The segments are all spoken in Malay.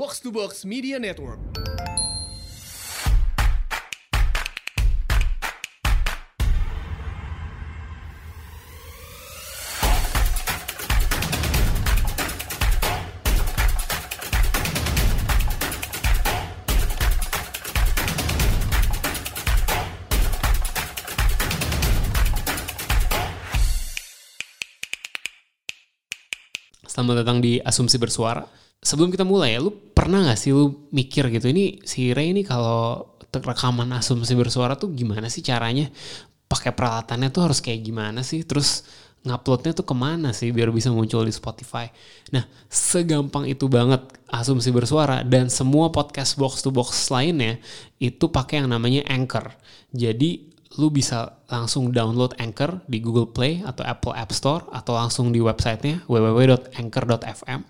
Box to Box Media Network. Selamat datang di Asumsi Bersuara. Sebelum kita mulai ya, lu pernah gak sih lu mikir gitu, ini si Ray ini kalau rekaman Asumsi Bersuara tuh gimana sih caranya? Pakai peralatannya tuh harus kayak gimana sih? Terus nguploadnya tuh ke mana sih biar bisa muncul di Spotify? Nah, segampang itu banget Asumsi Bersuara dan semua podcast box to box lainnya itu pakai yang namanya Anchor. Jadi lu bisa langsung download Anchor di Google Play atau Apple App Store atau langsung di websitenya www.anchor.fm.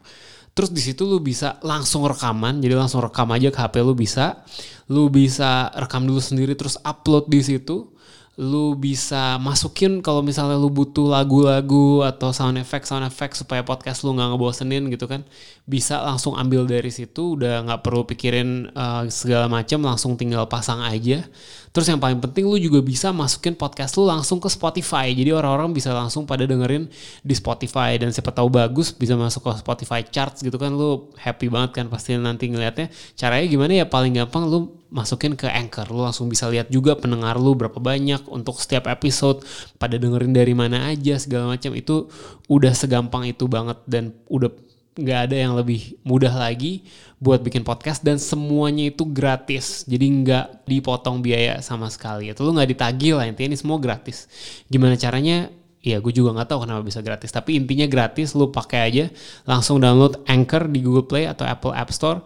Terus di situ lu bisa langsung rekaman, jadi langsung rekam aja ke HP lu bisa. Lu bisa rekam dulu sendiri terus upload di situ. Lu bisa masukin kalau misalnya lu butuh lagu-lagu atau sound effect sound effect supaya podcast lu nggak ngebosenin gitu kan. Bisa langsung ambil dari situ, udah nggak perlu pikirin uh, segala macam, langsung tinggal pasang aja. Terus yang paling penting lu juga bisa masukin podcast lu langsung ke Spotify. Jadi orang-orang bisa langsung pada dengerin di Spotify dan siapa tahu bagus bisa masuk ke Spotify charts gitu kan lu happy banget kan pasti nanti ngelihatnya. Caranya gimana ya paling gampang lu masukin ke Anchor. Lu langsung bisa lihat juga pendengar lu berapa banyak untuk setiap episode pada dengerin dari mana aja segala macam itu udah segampang itu banget dan udah nggak ada yang lebih mudah lagi buat bikin podcast dan semuanya itu gratis. Jadi nggak dipotong biaya sama sekali. Itu lu nggak ditagih lah intinya ini semua gratis. Gimana caranya? Ya gue juga nggak tahu kenapa bisa gratis. Tapi intinya gratis lu pakai aja. Langsung download Anchor di Google Play atau Apple App Store.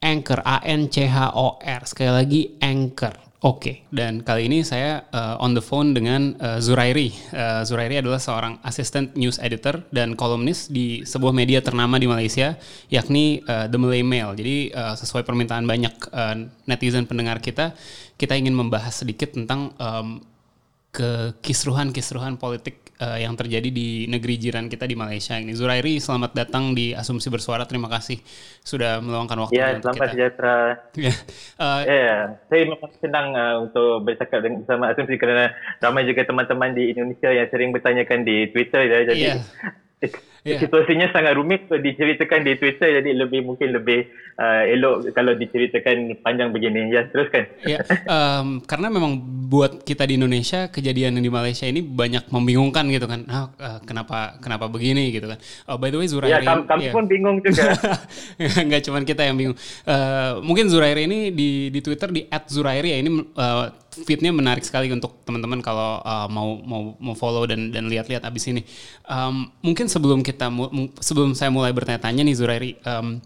Anchor A N C H O R. Sekali lagi Anchor Oke, dan kali ini saya uh, on the phone dengan uh, Zurairi. Uh, Zurairi adalah seorang assistant news editor dan kolumnis di sebuah media ternama di Malaysia, yakni uh, The Malay Mail. Jadi uh, sesuai permintaan banyak uh, netizen pendengar kita, kita ingin membahas sedikit tentang um, kekisruhan-kisruhan politik uh, yang terjadi di negeri jiran kita di Malaysia ini. Zurairi, selamat datang di Asumsi Bersuara. Terima kasih sudah meluangkan waktu Ya, untuk selamat kita. sejahtera. Ya, uh, Ya, saya memang senang uh, untuk bercakap dengan bersama Asumsi kerana ramai juga teman-teman di Indonesia yang sering bertanyakan di Twitter ya. Jadi Iya. Iya. situasinya sangat rumit untuk diceritakan di Twitter jadi lebih mungkin lebih uh, elok kalau diceritakan panjang begini. Ya, teruskan. Ya, em, karena memang buat kita di Indonesia kejadian di Malaysia ini banyak membingungkan gitu kan. Ah, eh, kenapa kenapa begini gitu kan. Oh, by the way Zurairi. Kam- kami ya. pun bingung juga. Nggak cuma kita yang bingung. Eh, mungkin Zurairi ini di di Twitter di @zurairi ya ini eh, feednya menarik sekali untuk teman-teman kalau eh, mau mau mau follow dan dan lihat-lihat abis ini. Em, mungkin sebelum kita mu- sebelum saya mulai bertanya-tanya nih Zurairi. em,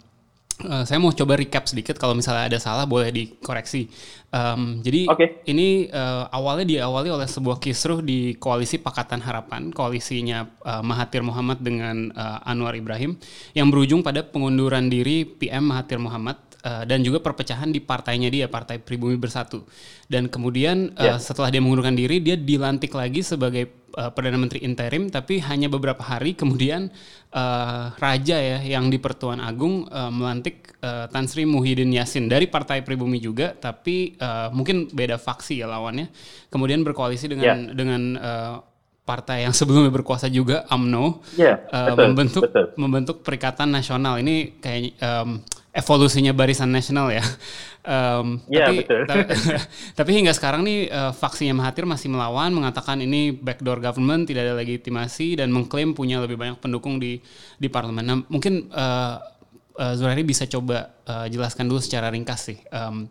eh, saya mau coba recap sedikit kalau misalnya ada salah boleh dikoreksi. Em, jadi Oke. ini eh, awalnya diawali oleh sebuah kisruh di koalisi Pakatan Harapan, koalisinya eh, Mahathir Muhammad dengan eh, Anwar Ibrahim, yang berujung pada pengunduran diri PM Mahathir Muhammad eh, dan juga perpecahan di partainya dia, Partai Pribumi Bersatu. Dan kemudian eh, Ya. setelah dia mengundurkan diri, dia dilantik lagi sebagai eh, perdana menteri interim, tapi hanya beberapa hari kemudian eh, raja ya yang di Pertuan Agung eh, melantik eh, Tan Sri Muhyiddin Yassin dari Partai Pribumi juga, tapi eh, mungkin beda faksi ya lawannya. Kemudian berkoalisi dengan Ya. dengan eh, partai yang sebelumnya berkuasa juga AMNO Ya, eh, betul, membentuk betul. membentuk Perikatan Nasional ini kayak em, evolusinya Barisan Nasional ya. Em, Ya, tapi, betul. ta- tapi hingga sekarang nih eh, faksinya Mahathir masih melawan, mengatakan ini backdoor government, tidak ada legitimasi dan mengklaim punya lebih banyak pendukung di di parlemen. Nah, mungkin eh, Zurairi bisa coba eh, jelaskan dulu secara ringkas sih. Em,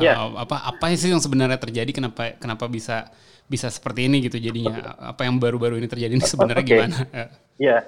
Ya. eh, apa apa sih yang sebenarnya terjadi? Kenapa kenapa bisa bisa seperti ini gitu jadinya? Apa yang baru-baru ini terjadi ini sebenarnya Oke. gimana? Ya,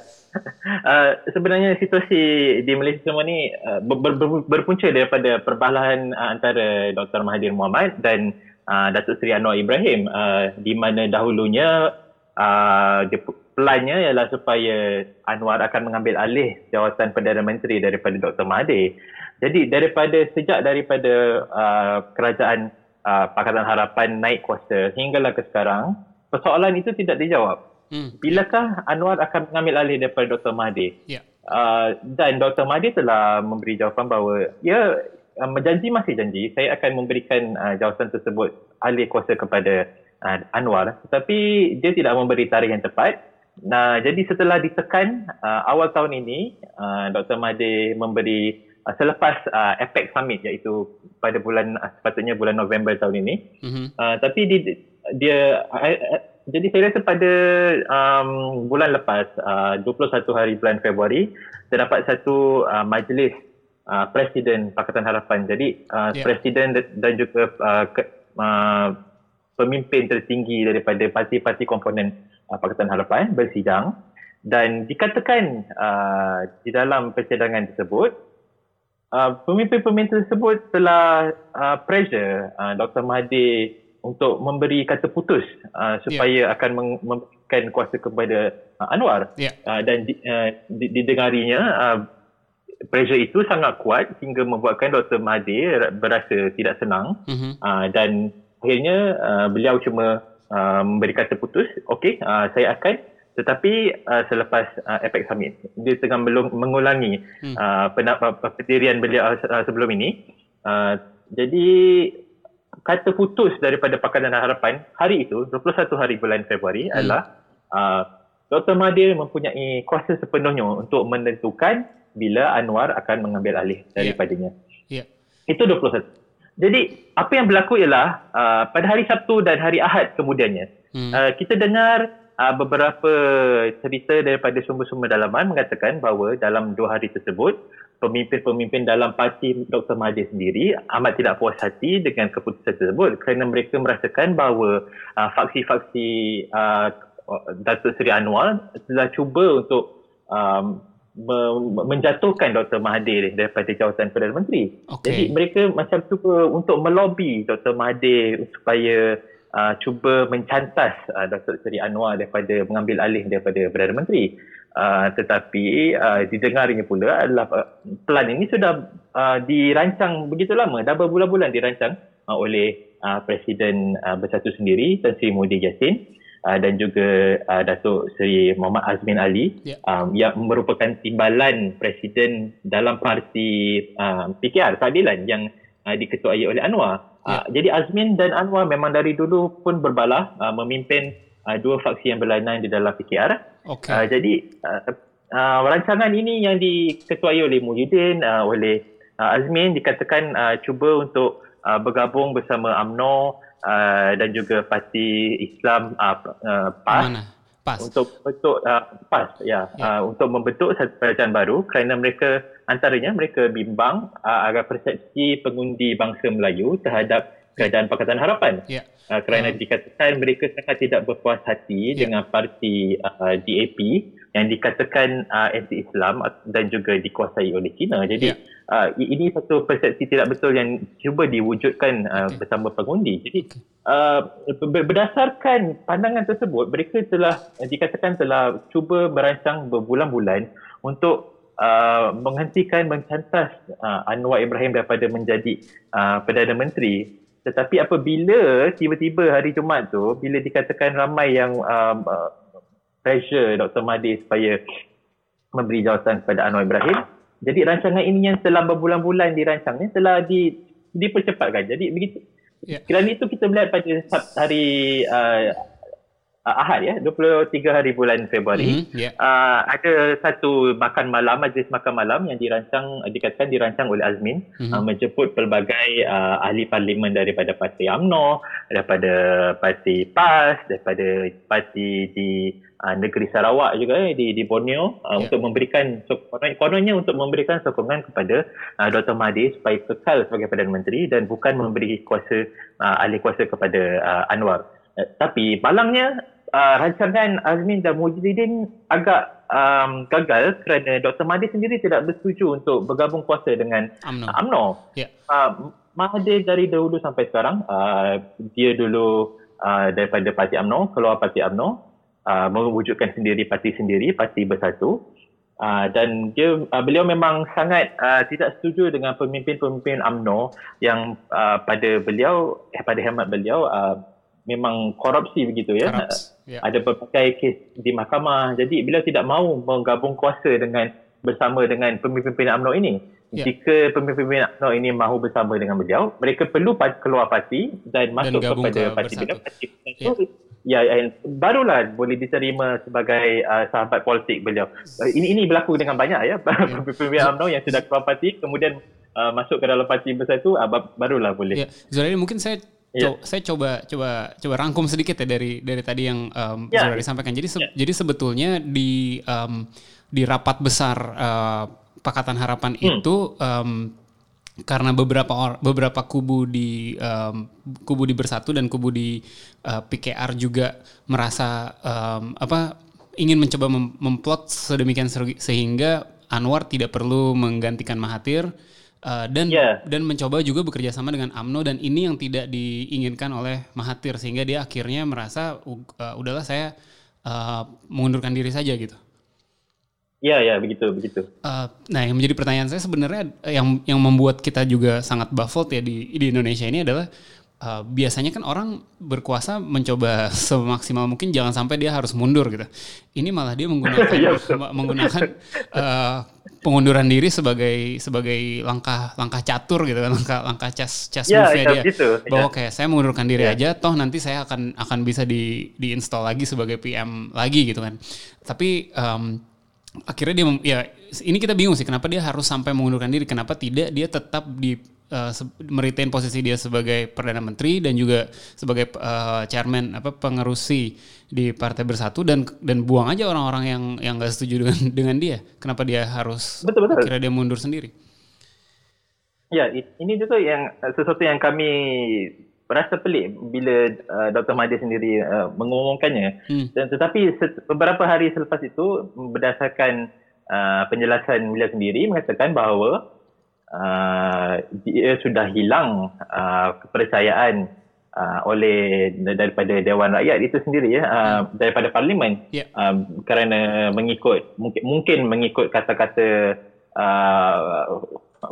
uh, sebenarnya situasi di Malaysia semua ni uh, ber, ber, berpunca daripada perbalahan uh, antara Dr. Mahathir Mohamad dan uh, Datuk Seri Anwar Ibrahim uh, di mana dahulunya uh, dia, plannya ialah supaya Anwar akan mengambil alih jawatan Perdana Menteri daripada Dr. Mahathir. Jadi daripada sejak daripada uh, kerajaan uh, Pakatan Harapan naik kuasa hinggalah ke sekarang, persoalan itu tidak dijawab. Hmm, Bilakah Anwar akan mengambil alih daripada Dr. Mahathir? ya. Uh, dan Dr. Mahathir telah memberi jawapan bahawa ya uh, menjanji masih janji saya akan memberikan uh, jawatan tersebut alih kuasa kepada uh, Anwar tetapi dia tidak memberi tarikh yang tepat. Nah, jadi setelah ditekan uh, awal tahun ini uh, Dr. Mahathir memberi uh, selepas uh, APEC Summit iaitu pada bulan uh, sepatutnya bulan November tahun ini. Mm-hmm. Uh, tapi di, dia jadi saya rasa pada um, bulan lepas uh, 21 hari bulan Februari terdapat satu uh, majlis uh, Presiden Pakatan Harapan. Jadi uh, yeah. Presiden dan juga uh, ke, uh, pemimpin tertinggi daripada parti-parti komponen uh, Pakatan Harapan bersidang dan dikatakan uh, di dalam persidangan tersebut uh, pemimpin-pemimpin tersebut telah uh, pressure uh, Dr. Mahathir untuk memberi kata putus uh, supaya yeah. akan memberikan kuasa kepada uh, Anwar yeah. uh, dan di, uh, didengarinya uh, pressure itu sangat kuat hingga membuatkan Dr. Mahathir berasa tidak senang mm-hmm. uh, dan akhirnya uh, beliau cuma uh, memberi kata putus okey uh, saya akan tetapi uh, selepas uh, APEC Summit dia tengah belum mengulangi hmm. uh, pendirian beliau uh, sebelum ini uh, jadi kata putus daripada Pakatan Harapan hari itu 21 hari bulan Februari hmm. adalah uh, Dr. Mahathir mempunyai kuasa sepenuhnya untuk menentukan bila Anwar akan mengambil alih ya. daripadanya. Yeah. Yeah. Itu 21. Jadi apa yang berlaku ialah uh, pada hari Sabtu dan hari Ahad kemudiannya hmm. uh, kita dengar uh, beberapa cerita daripada sumber-sumber dalaman mengatakan bahawa dalam dua hari tersebut pemimpin-pemimpin dalam parti Dr. Mahathir sendiri amat tidak puas hati dengan keputusan tersebut kerana mereka merasakan bahawa uh, faksi-faksi uh, Datuk Seri Anwar telah cuba untuk um, menjatuhkan Dr. Mahathir daripada jawatan Perdana Menteri. Okay. Jadi mereka macam cuba untuk melobi Dr. Mahathir supaya uh, cuba mencantas uh, Dr. Seri Anwar daripada mengambil alih daripada Perdana Menteri. Uh, tetapi uh, didengarnya pula adalah uh, plan ini sudah uh, dirancang begitu lama dah berbulan-bulan dirancang uh, oleh uh, Presiden uh, Bersatu sendiri Tan Sri Modi Yassin uh, dan juga uh, Datuk Seri Muhammad Azmin Ali yeah. um, yang merupakan timbalan Presiden dalam parti uh, PKR Keadilan yang uh, diketuai oleh Anwar. Uh, yeah. Jadi Azmin dan Anwar memang dari dulu pun berbalah uh, memimpin uh, dua faksi yang berlainan di dalam PKR. Okay. Uh, jadi uh, uh, rancangan ini yang diketuai oleh Muhyiddin, uh, oleh uh, Azmin dikatakan uh, cuba untuk uh, bergabung bersama AMNO uh, dan juga Parti Islam uh, uh, PAS. Mana? PAS. Untuk bentuk uh, PAS ya, ya. Uh, untuk membentuk satu kerajaan baru kerana mereka antaranya mereka bimbang uh, agar persepsi pengundi bangsa Melayu terhadap kerajaan Pakatan Harapan. Yeah. Uh, kerana uh. dikatakan mereka sangat tidak berpuas hati yeah. dengan parti uh, DAP yang dikatakan uh, anti-Islam dan juga dikuasai oleh China. Jadi yeah. uh, ini satu persepsi tidak betul yang cuba diwujudkan uh, okay. bersama pengundi. Jadi uh, berdasarkan pandangan tersebut, mereka telah dikatakan telah cuba merancang berbulan-bulan untuk Uh, menghentikan mencantas uh, Anwar Ibrahim daripada menjadi uh, Perdana Menteri tetapi apabila tiba-tiba hari Jumaat tu, bila dikatakan ramai yang um, uh, pressure Dr. Mahdi supaya memberi jawatan kepada Anwar Ibrahim, jadi rancangan ini yang telah berbulan-bulan dirancang ni telah di, dipercepatkan. Jadi begitu. Yeah. Kerana itu kita melihat pada hari uh, uh, Ahad ya 23 hari bulan Februari mm-hmm, yeah. uh, ada satu makan malam majlis makan malam yang dirancang dikatakan dirancang oleh Azmin mm-hmm. uh, menjemput pelbagai uh, ahli parlimen daripada parti AMNO daripada parti PAS daripada parti di uh, negeri Sarawak juga eh, di di Borneo uh, yeah. untuk memberikan sokongan kononnya untuk memberikan sokongan kepada uh, Dr Mahdi supaya kekal sebagai Perdana Menteri dan bukan memberi kuasa uh, ahli kuasa kepada uh, Anwar uh, tapi balangnya uh, rancangan Azmin dan Mujidin agak um, gagal kerana Dr. Mahathir sendiri tidak bersetuju untuk bergabung kuasa dengan UMNO. UMNO. Yeah. Uh, Mahathir dari dahulu sampai sekarang, uh, dia dulu uh, daripada parti UMNO, keluar parti UMNO, uh, mewujudkan sendiri parti sendiri, parti bersatu. Uh, dan dia uh, beliau memang sangat uh, tidak setuju dengan pemimpin-pemimpin UMNO yang uh, pada beliau eh, pada hemat beliau uh, memang korupsi begitu ya. Yeah. Ada berbagai kes di mahkamah. Jadi beliau tidak mahu menggabung kuasa dengan bersama dengan pemimpin-pemimpin UMNO ini. Yeah. Jika pemimpin-pemimpin UMNO ini mahu bersama dengan beliau, mereka perlu keluar parti dan masuk dan kepada ke parti beliau. Parti yeah. Ya, ya, barulah boleh diterima sebagai uh, sahabat politik beliau. Uh, ini ini berlaku dengan banyak ya. Yeah. pemimpin UMNO yang sudah keluar parti kemudian uh, masuk ke dalam parti besar itu uh, barulah boleh. Ya, Zuraidi mungkin saya yeah. co- saya coba coba coba rangkum sedikit ya dari dari tadi yang um, yeah. Zuraidi sampaikan. Jadi se- yeah. jadi sebetulnya di um, di rapat besar uh, Pakatan Harapan hmm. itu um, karena beberapa or, beberapa kubu di um, kubu di Bersatu dan kubu di uh, PKR juga merasa um, apa ingin mencoba mem memplot sedemikian sehingga Anwar tidak perlu menggantikan Mahathir uh, dan yeah. dan mencoba juga bekerja sama dengan AMNO dan ini yang tidak diinginkan oleh Mahathir sehingga dia akhirnya merasa uh, udahlah saya uh, mengundurkan diri saja gitu. Ya, ya, begitu, begitu. Uh, nah, yang menjadi pertanyaan saya sebenarnya yang yang membuat kita juga sangat baffled ya di di Indonesia ini adalah uh, biasanya kan orang berkuasa mencoba semaksimal mungkin jangan sampai dia harus mundur gitu. Ini malah dia menggunakan ya, menggunakan uh, pengunduran diri sebagai sebagai langkah langkah catur gitu kan langkah langkah cas cas ya, ya, dia gitu. bahwa kayak saya mengundurkan diri ya. aja toh nanti saya akan akan bisa di diinstal lagi sebagai PM lagi gitu kan. Tapi um, akhirnya dia ya ini kita bingung sih kenapa dia harus sampai mengundurkan diri kenapa tidak dia tetap di uh, meretain posisi dia sebagai perdana menteri dan juga sebagai uh, chairman apa pengerusi di partai bersatu dan dan buang aja orang-orang yang yang nggak setuju dengan dengan dia kenapa dia harus betul, betul. akhirnya dia mundur sendiri ya ini juga yang sesuatu yang kami rasa pelik bila uh, Dr. Mahdi sendiri uh, mengumumkannya. Hmm. Dan tetapi beberapa hari selepas itu berdasarkan uh, penjelasan beliau sendiri mengatakan bahawa uh, dia sudah hilang uh, kepercayaan uh, oleh daripada Dewan Rakyat itu sendiri ya. Uh, daripada parlimen. Yeah. uh, kerana mengikut mungkin mungkin mengikut kata-kata uh,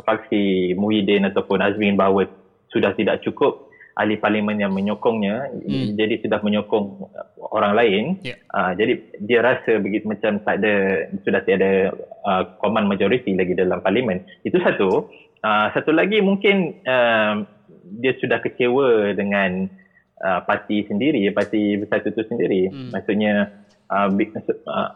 faksi Muhyiddin ataupun Azmin bahawa sudah tidak cukup ahli parlimen yang menyokongnya hmm. jadi sudah menyokong orang lain yeah. uh, jadi dia rasa begitu macam tak ada sudah tiada uh, command majority lagi dalam parlimen itu satu uh, satu lagi mungkin uh, dia sudah kecewa dengan uh, parti sendiri parti bersatu itu sendiri hmm. maksudnya uh, uh,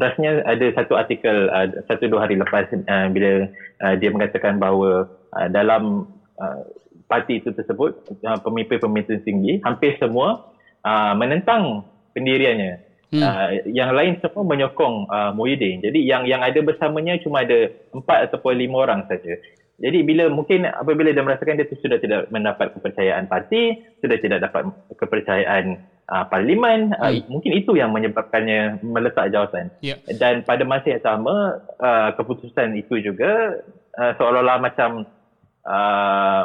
rasanya ada satu artikel uh, satu dua hari lepas uh, bila uh, dia mengatakan bahawa uh, dalam uh, parti itu tersebut uh, pemimpin-pemimpin tinggi hampir semua uh, menentang pendiriannya hmm. uh, yang lain semua menyokong uh, Muhyiddin jadi yang yang ada bersamanya cuma ada empat ataupun lima orang saja jadi bila mungkin apabila dia merasakan dia sudah tidak mendapat kepercayaan parti sudah tidak dapat kepercayaan uh, parlimen hmm. uh, mungkin itu yang menyebabkannya meletak jawatan yeah. dan pada masa yang sama uh, keputusan itu juga uh, seolah-olah macam uh,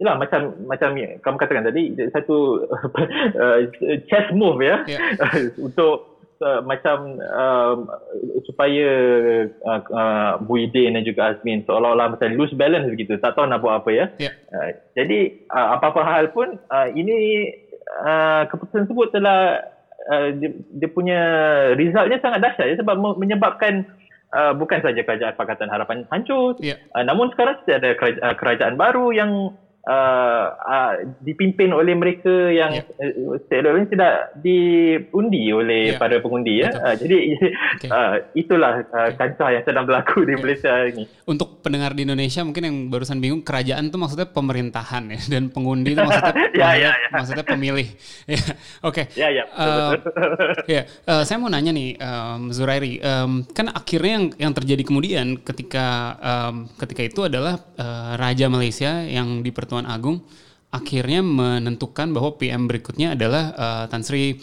Yalah macam macam kamu katakan tadi satu uh, chess move ya yeah. untuk uh, macam uh, supaya uh, uh, Buidin dan juga Azmin seolah-olah macam lose balance begitu tak tahu nak buat apa ya. Yeah. Uh, jadi uh, apa-apa hal pun uh, ini uh, keputusan tersebut telah uh, dia, dia punya resultnya sangat dahsyat ya, sebab menyebabkan Uh, bukan saja kerajaan Pakatan Harapan hancur, yeah. uh, namun sekarang ada kerajaan, kerajaan baru yang uh, uh, dipimpin oleh mereka yang yeah. uh, tidak diundi oleh yeah. para pengundi ya. Uh, jadi okay. uh, itulah uh, kancah yang sedang berlaku di yeah. Malaysia ini. Untuk pendengar di Indonesia mungkin yang barusan bingung kerajaan itu maksudnya pemerintahan ya dan pengundi itu maksudnya yeah, yeah, yeah. maksudnya pemilih. Ya, oke. Ya ya. Ya, saya mau nanya nih um, Zurairi, um, kan akhirnya yang yang terjadi kemudian ketika um, ketika itu adalah uh, raja Malaysia yang dipertemukan Persatuan Agung akhirnya menentukan bahwa PM berikutnya adalah uh, Tan Sri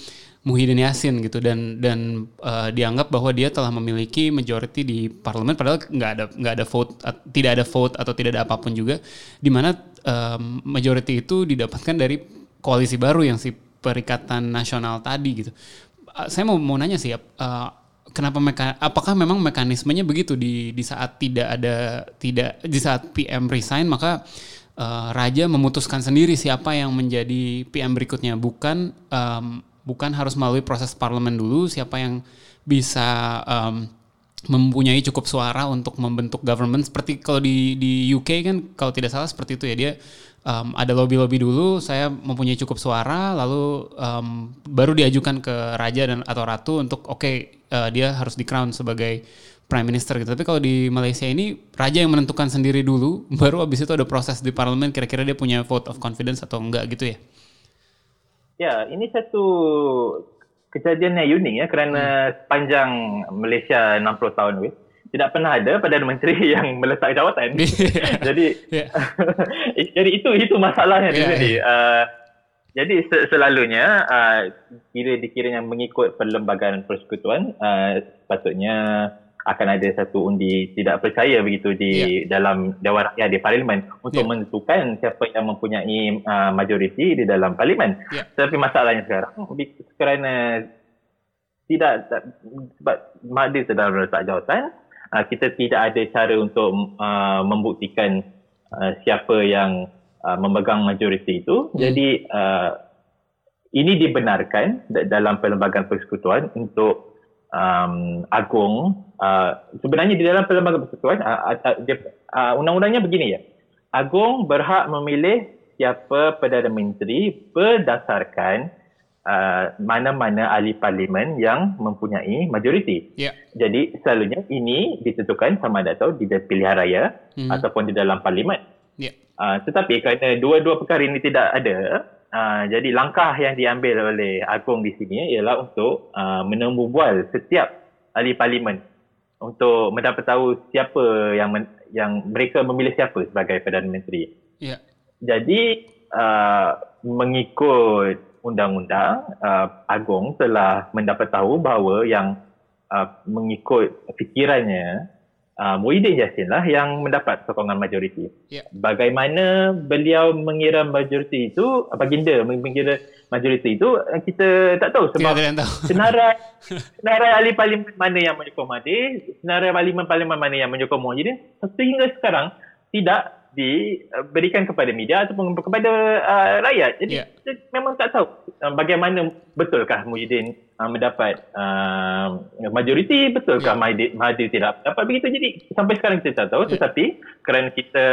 Muhyiddin Yassin gitu dan dan uh, dianggap bahwa dia telah memiliki majority di parlemen padahal nggak ada nggak ada vote tidak ada vote atau tidak ada apa pun juga di mana um, majority itu didapatkan dari koalisi baru yang si Perikatan Nasional tadi gitu. Uh, saya mau mau nanya sih uh, kenapa meka apakah memang mekanismenya begitu di di saat tidak ada tidak di saat PM resign maka uh, raja memutuskan sendiri siapa yang menjadi PM berikutnya. Bukan um, bukan harus melalui proses parlemen dulu siapa yang bisa um, mempunyai cukup suara untuk membentuk government. Seperti kalau di di UK kan kalau tidak salah seperti itu ya dia um, ada lobby-lobby dulu saya mempunyai cukup suara lalu um, baru diajukan ke raja dan atau ratu untuk oke okay, uh, dia harus di crown sebagai prime minister gitu tapi kalau di Malaysia ini raja yang menentukan sendiri dulu baru abis itu ada proses di parlemen kira-kira dia punya vote of confidence atau enggak gitu ya ya ini satu kejadian yang unik ya kerana hmm. sepanjang Malaysia 60 tahun weh tidak pernah ada Perdana Menteri yang meletak jawatan. jadi yeah. jadi itu itu masalahnya yeah, jadi yeah. Uh, jadi selalunya uh, kira dikiranya mengikut perlembagaan persekutuan uh, sepatutnya akan ada satu undi tidak percaya begitu di yeah. dalam Dewan Rakyat di Parlimen untuk yeah. menentukan siapa yang mempunyai uh, majoriti di dalam Parlimen. Yeah. Tapi masalahnya sekarang kerana tidak sebab Mahathir sedang meletak jawatan, uh, kita tidak ada cara untuk uh, membuktikan uh, siapa yang uh, memegang majoriti itu. Hmm. Jadi uh, ini dibenarkan dalam perlembagaan persekutuan untuk um, agung uh, sebenarnya di dalam perlembagaan persekutuan uh, uh, uh, undang-undangnya begini ya agung berhak memilih siapa perdana menteri berdasarkan uh, mana-mana ahli parlimen yang mempunyai majoriti. Yeah. Jadi selalunya ini ditentukan sama ada tahu di pilihan raya mm. ataupun di dalam parlimen. Yeah. Uh, tetapi kerana dua-dua perkara ini tidak ada, Uh, jadi langkah yang diambil oleh Agong di sini ialah untuk uh, menemu bual setiap ahli parlimen untuk mendapat tahu siapa yang men- yang mereka memilih siapa sebagai Perdana Menteri. Yeah. Jadi uh, mengikut undang-undang uh, Agong telah mendapat tahu bahawa yang uh, mengikut fikirannya uh, Muhyiddin Yassin lah yang mendapat sokongan majoriti. Yeah. Bagaimana beliau mengira majoriti itu, baginda mengira majoriti itu, eh, kita tak tahu sebab yeah, tahu. senarai, senarai ahli parlimen mana yang menyokong Mahathir, senarai parlimen-parlimen mana yang menyokong Muhyiddin, sehingga sekarang tidak diberikan kepada media ataupun kepada uh, rakyat. Jadi yeah. kita memang tak tahu uh, bagaimana betulkah Muhyiddin uh, mendapat uh, majoriti, betulkah yeah. Mahathir, tidak dapat begitu. Jadi sampai sekarang kita tak tahu yeah. tetapi kerana kita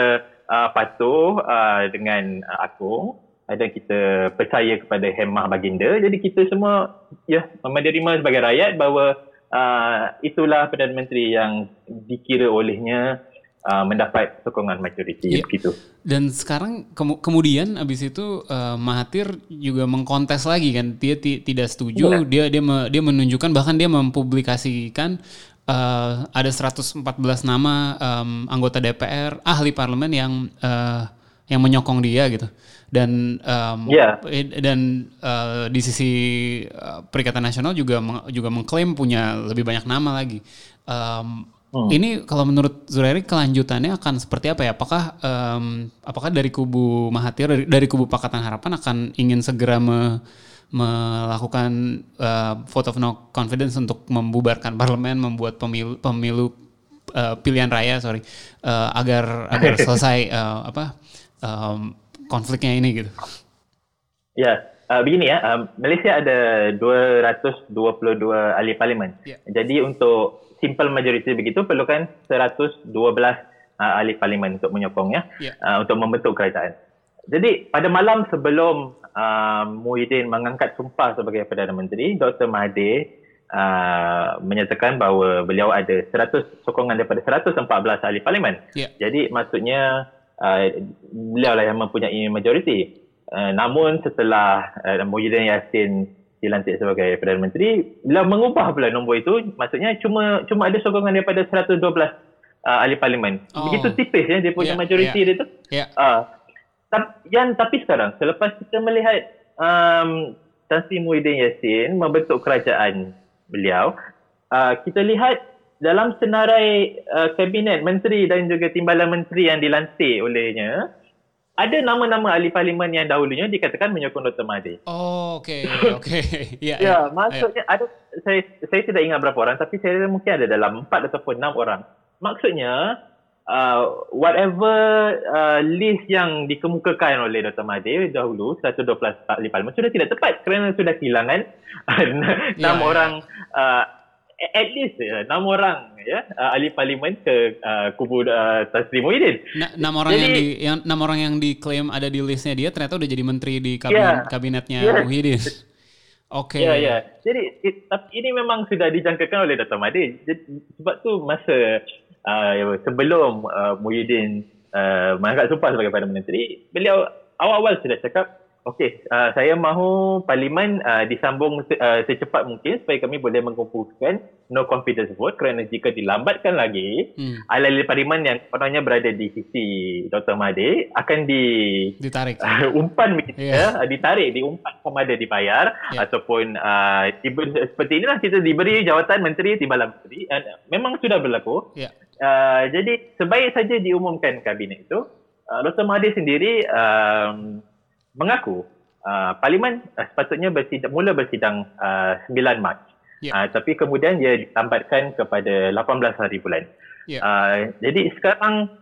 uh, patuh uh, dengan uh, Akung dan kita percaya kepada hemah baginda jadi kita semua ya menerima sebagai rakyat bahawa uh, itulah Perdana Menteri yang dikira olehnya Uh, mendapat sokongan majoriti yeah. begitu. Dan sekarang ke kemudian abis itu uh, Mahathir juga mengkontes lagi kan dia tidak setuju yeah. dia dia me dia menunjukkan bahkan dia mempublikasikan uh, ada 114 nama um, anggota DPR ahli parlemen yang uh, yang menyokong dia gitu dan um, yeah. dan uh, di sisi uh, Perikatan Nasional juga meng juga mengklaim punya lebih banyak nama lagi. Um, Hmm. Ini kalau menurut Zurairi kelanjutannya akan seperti apa ya? Apakah um, apakah dari kubu Mahathir dari, dari kubu Pakatan Harapan akan ingin segera me, melakukan uh, vote of no confidence untuk membubarkan parlemen, membuat pemilu pemilu uh, pilihan raya sorry uh, agar agar selesai uh, apa um, konfliknya ini gitu? Ya, uh, begini ya, uh, Malaysia ada 222 ahli parlimen. Yeah. Jadi untuk simple majority begitu perlukan 112 uh, ahli parlimen untuk menyokongnya yeah. uh, untuk membentuk kerajaan. Jadi pada malam sebelum uh, Muhyiddin mengangkat sumpah sebagai Perdana Menteri, Dr. Mahathir uh, menyatakan bahawa beliau ada 100 sokongan daripada 114 ahli parlimen. Yeah. Jadi maksudnya uh, beliau lah yang mempunyai majoriti. Uh, namun setelah uh, Muhyiddin Yassin dilantik sebagai Perdana Menteri, bila mengubah pula nombor itu, maksudnya cuma cuma ada sokongan daripada 112 uh, ahli parlimen. Oh. Begitu tipis ya dia punya yeah, majoriti yeah. dia tu. Yeah. Uh, yang tapi sekarang selepas kita melihat um, Tan Sri Muhyiddin Yassin membentuk kerajaan beliau, uh, kita lihat dalam senarai uh, kabinet menteri dan juga timbalan menteri yang dilantik olehnya, ada nama-nama ahli parlimen yang dahulunya dikatakan menyokong Dr. Mahathir. Oh, okey. Okey. ya, ya, ya, maksudnya ya. ada saya saya tidak ingat berapa orang tapi saya mungkin ada dalam 4 ataupun 6 orang. Maksudnya uh, whatever uh, list yang dikemukakan oleh Dr. Mahathir dahulu 112 ahli parlimen sudah tidak tepat kerana sudah kehilangan 6 ya, ya, orang uh, at least ya, enam orang ya uh, ahli parlimen ke uh, kubu uh, Tan Sri Muhyiddin. enam orang jadi, yang di yang enam orang yang diklaim ada di listnya dia ternyata udah jadi menteri di kabinet, yeah, kabinetnya yeah. Muhyiddin. Oke. Okay. Ya ya. Jadi it, ini memang sudah dijangkakan oleh Dr. Mahdi. Sebab tu masa uh, sebelum uh, Muhyiddin uh, mengangkat sumpah sebagai Perdana Menteri, beliau awal-awal sudah cakap Okey, uh, saya mahu parlimen uh, disambung se- uh, secepat mungkin supaya kami boleh mengumpulkan no confidence vote kerana jika dilambatkan lagi, hmm. ahli parlimen yang kononnya berada di sisi Dr. Mahdi akan di ditarik. Uh, umpan begitu yeah. ya, ditarik, diumpan sama ada dibayar yeah. ataupun uh, seperti inilah kita diberi jawatan menteri timbalan menteri. Uh, memang sudah berlaku. Yeah. Uh, jadi sebaik saja diumumkan kabinet itu, uh, Dr. Mahdi sendiri um, mengaku uh, parlimen uh, sepatutnya bersidang, mula bersidang uh, 9 Mac. Yeah. Uh, tapi kemudian dia ditambatkan kepada 18 hari bulan. Yeah. Uh, jadi sekarang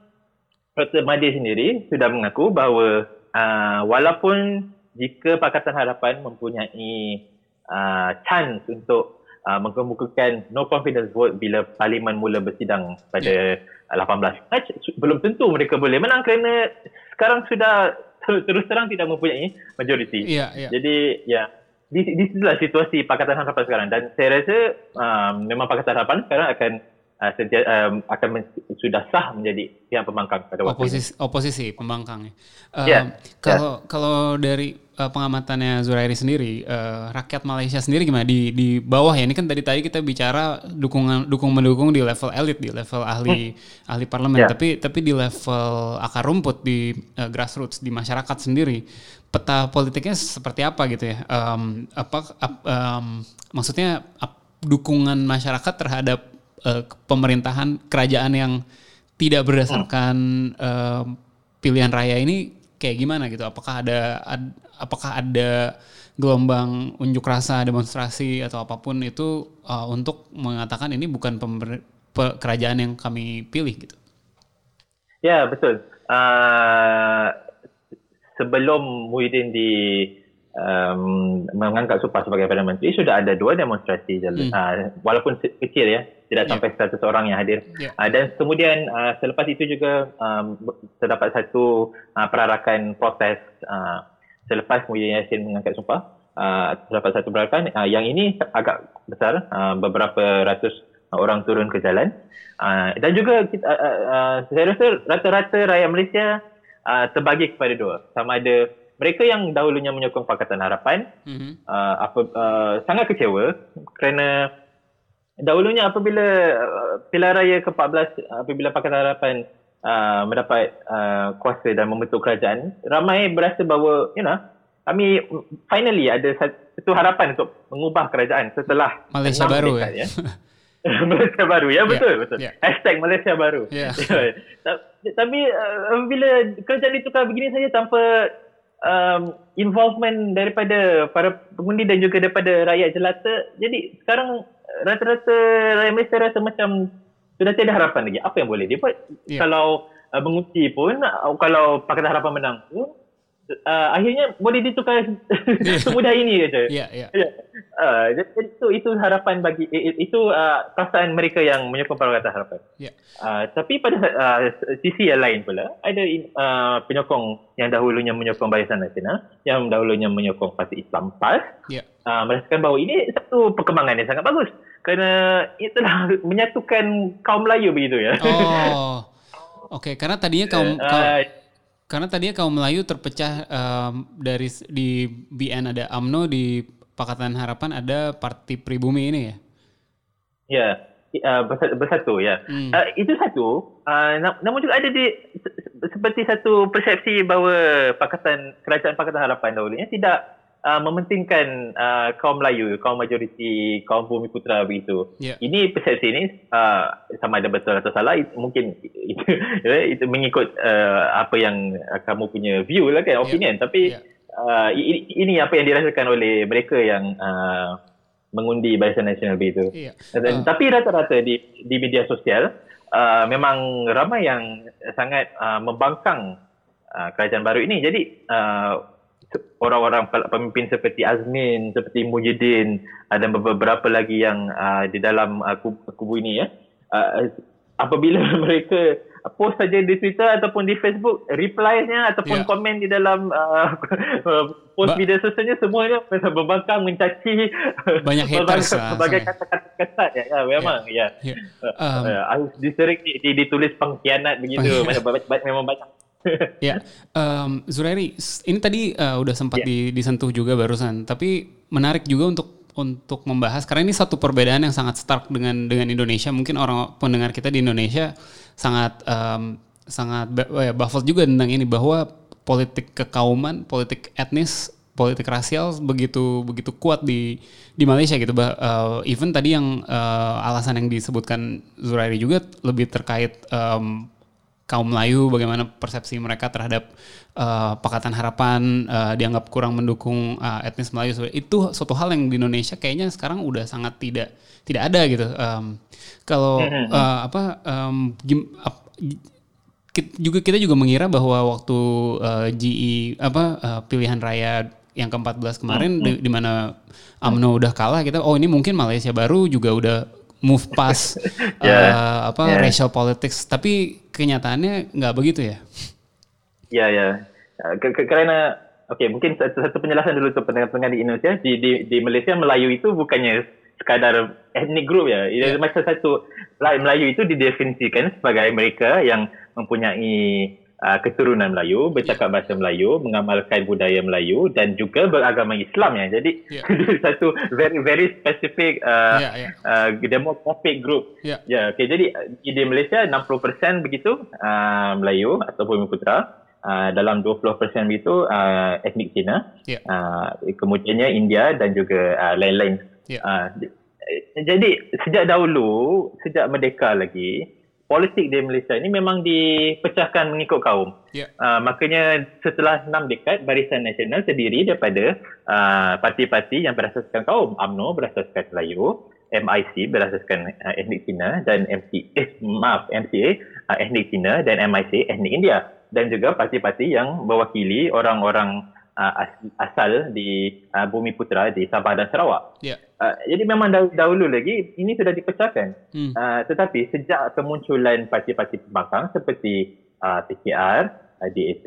Dr. Mahdi sendiri sudah mengaku bahawa uh, walaupun jika Pakatan Harapan mempunyai uh, chance untuk uh, mengemukakan no confidence vote bila parlimen mula bersidang pada yeah. 18 Mac, belum tentu mereka boleh menang kerana sekarang sudah terus terang tidak mempunyai majoriti. Yeah, yeah. Jadi ya di di situlah situasi Pakatan Harapan sekarang dan saya rasa um, memang Pakatan Harapan sekarang akan uh, sedia, um, akan men, sudah sah menjadi pihak pembangkang pada waktu oposisi, ini. Oposisi pembangkang. Um, yeah. Kalau yeah. kalau dari uh, pengamatannya Zurairi sendiri, uh, rakyat Malaysia sendiri gimana di di bawah ya? Ini kan tadi tadi kita bicara dukungan dukung mendukung di level elit, di level ahli hmm. ahli parlemen, yeah. tapi tapi di level akar rumput di uh, grassroots di masyarakat sendiri, peta politiknya seperti apa gitu ya? Um, apa um, maksudnya ap, dukungan masyarakat terhadap uh, pemerintahan kerajaan yang tidak berdasarkan uh, pilihan raya ini kayak gimana gitu? Apakah ada ad, apakah ada gelombang unjuk rasa, demonstrasi atau apa pun itu uh, untuk mengatakan ini bukan kerajaan yang kami pilih gitu? Ya betul. Uh, sebelum Muhyiddin di um, mengangkat Supah sebagai Perdana Menteri sudah ada dua demonstrasi hmm. uh, walaupun kecil ya tidak yeah. sampai 100 orang yang hadir. Yeah. Uh, dan kemudian uh, selepas itu juga um, terdapat satu uh, perarakan protes uh, selepas Muhyiddin Yassin mengangkat sumpah. Uh, terdapat satu perarakan uh, yang ini agak besar, uh, beberapa ratus orang turun ke jalan. Uh, dan juga kita, uh, uh, saya rasa rata-rata rakyat Malaysia uh, terbagi kepada dua. Sama ada mereka yang dahulunya menyokong Pakatan Harapan mm-hmm. uh, apa, uh, sangat kecewa kerana dahulunya apabila uh, pilihan raya ke-14 apabila Pakatan Harapan uh, mendapat uh, kuasa dan membentuk kerajaan ramai berasa bahawa you know kami finally ada satu harapan untuk mengubah kerajaan setelah Malaysia baru dekat, ya. Malaysia baru ya betul yeah, betul yeah. hashtag Malaysia baru yeah. tapi uh, bila kerajaan ditukar begini saja tanpa um, involvement daripada para pengundi dan juga daripada rakyat jelata jadi sekarang rata-rata rakyat Malaysia rasa macam sudah tiada harapan lagi. Apa yang boleh dia buat? Yeah. Kalau uh, mengundi pun, uh, kalau Pakatan Harapan menang pun, uh, akhirnya boleh ditukar semudah ini saja. Ya, ya. ya. Uh, itu itu harapan bagi itu uh, perasaan mereka yang menyokong Pakatan Harapan. Yeah. Uh, tapi pada uh, sisi yang lain pula ada uh, penyokong yang dahulunya menyokong Barisan Nasional, yang dahulunya menyokong Parti Islam PAS. Yeah. Uh, merasakan bahawa ini satu perkembangan yang sangat bagus kerana itulah menyatukan kaum Melayu begitu ya. Oh. Okey, karena tadinya kaum, uh, kaum karena tadinya kaum Melayu terpecah um, dari di BN ada AMNO di Pakatan Harapan ada Parti Pribumi ini ya. Ya, uh, bersatu ya. Hmm. Uh, itu satu. Uh, namun juga ada di seperti satu persepsi bahawa Pakatan Kerajaan Pakatan Harapan dahulunya tidak uh, mementingkan uh, kaum Melayu, kaum majoriti, kaum bumi putra begitu. Yeah. Ini persepsi ini uh, sama ada betul atau salah, itu, mungkin itu, itu mengikut uh, apa yang kamu punya view lah kan, ya. opinion. Yeah. Tapi yeah. Uh, ini, ini apa yang dirasakan oleh mereka yang uh, mengundi Barisan Nasional begitu. Yeah. Uh. Tapi rata-rata di, di media sosial, uh, memang ramai yang sangat uh, membangkang uh, kerajaan baru ini. Jadi, uh, orang-orang pemimpin seperti Azmin, seperti Mujidin dan beberapa lagi yang uh, di dalam uh, kubu, kubu ini ya. Uh, apabila mereka post saja di Twitter ataupun di Facebook, reply-nya ataupun yeah. komen di dalam uh, post ba- media sosialnya semuanya berbangkang mencaci banyak haters sebagai kata-kata kesat ya, ya memang yeah. ya. Yeah. Um, uh, ditulis pengkhianat begitu memang banyak ya, um, Zurairi, ini tadi uh, udah sempat yeah. di, disentuh juga barusan, tapi menarik juga untuk untuk membahas karena ini satu perbedaan yang sangat stark dengan dengan Indonesia. Mungkin orang pendengar kita di Indonesia sangat um, sangat ya, baffled juga tentang ini bahwa politik kekauman, politik etnis, politik rasial begitu begitu kuat di di Malaysia gitu. Bah, uh, even tadi yang uh, alasan yang disebutkan Zurairi juga lebih terkait um, kaum Melayu, bagaimana persepsi mereka terhadap uh, Pakatan Harapan uh, dianggap kurang mendukung uh, etnis Melayu. Itu suatu hal yang di Indonesia kayaknya sekarang udah sangat tidak tidak ada gitu. Um, kalau uh, apa um, gim, ap, juga kita juga mengira bahwa waktu uh, GE apa uh, pilihan raya yang ke-14 kemarin hmm. di, di mana AMNO udah kalah kita oh ini mungkin Malaysia baru juga udah move past yeah. uh, apa yeah. racial politics tapi kenyataannya nggak begitu ya? Ya ya, karena oke okay, mungkin satu, satu penjelasan dulu untuk pendengar-pendengar di Indonesia di, di di Malaysia Melayu itu bukannya sekadar etnik group ya. Yeah. Masa satu Melayu itu didefinisikan sebagai mereka yang mempunyai uh, keturunan Melayu, bercakap yeah. bahasa Melayu, mengamalkan budaya Melayu dan juga beragama Islam ya. Jadi yeah. satu very very specific uh, yeah, yeah. Uh, demographic group. Ya. Yeah. Yeah, okay. Jadi di Malaysia 60% begitu uh, Melayu atau Bumi Putra. Uh, dalam 20% itu uh, etnik Cina. Yeah. Uh, kemudiannya India dan juga uh, lain-lain. Yeah. Uh, jadi sejak dahulu, sejak merdeka lagi, politik di Malaysia ini memang dipecahkan mengikut kaum. Yeah. Uh, makanya setelah enam dekad Barisan Nasional terdiri daripada uh, parti-parti yang berasaskan kaum. AMNO berasaskan Melayu, MIC berasaskan uh, etnik Cina dan MC eh, maaf MCA uh, etnik Cina dan MIC etnik India dan juga parti-parti yang mewakili orang-orang uh, asal di uh, Bumi Putra di Sabah dan Sarawak. Yeah. Uh, jadi memang dahulu lagi ini sudah dipecahkan. Hmm. Uh, tetapi sejak kemunculan parti-parti pembangkang seperti uh, PKR, uh, DAP,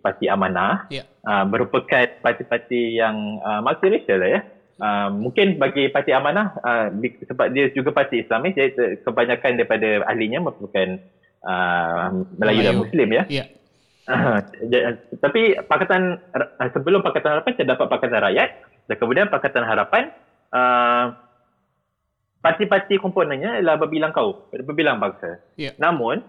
Parti Amanah yeah. uh, merupakan parti-parti yang uh, multiracial lah ya. Uh, mungkin bagi Parti Amanah uh, sebab dia juga parti Islamis jadi kebanyakan daripada ahlinya merupakan uh, Melayu, Melayu dan Muslim ya. Yeah. Uh, tapi Pakatan uh, sebelum Pakatan Harapan saya dapat Pakatan Rakyat dan kemudian Pakatan Harapan uh, parti-parti komponennya adalah berbilang kaum, berbilang bangsa. Yeah. Namun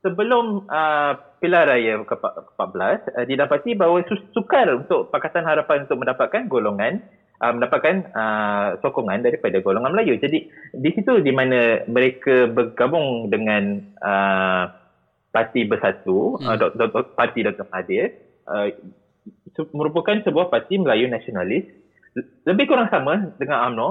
sebelum uh, pilihan raya ke-14 uh, didapati bahawa sukar untuk Pakatan Harapan untuk mendapatkan golongan uh, mendapatkan uh, sokongan daripada golongan Melayu. Jadi di situ di mana mereka bergabung dengan uh, Parti Bersatu, hmm. uh, Dr. Parti Dr. Mahathir, uh, merupakan sebuah parti Melayu nasionalis. Lebih kurang sama dengan UMNO,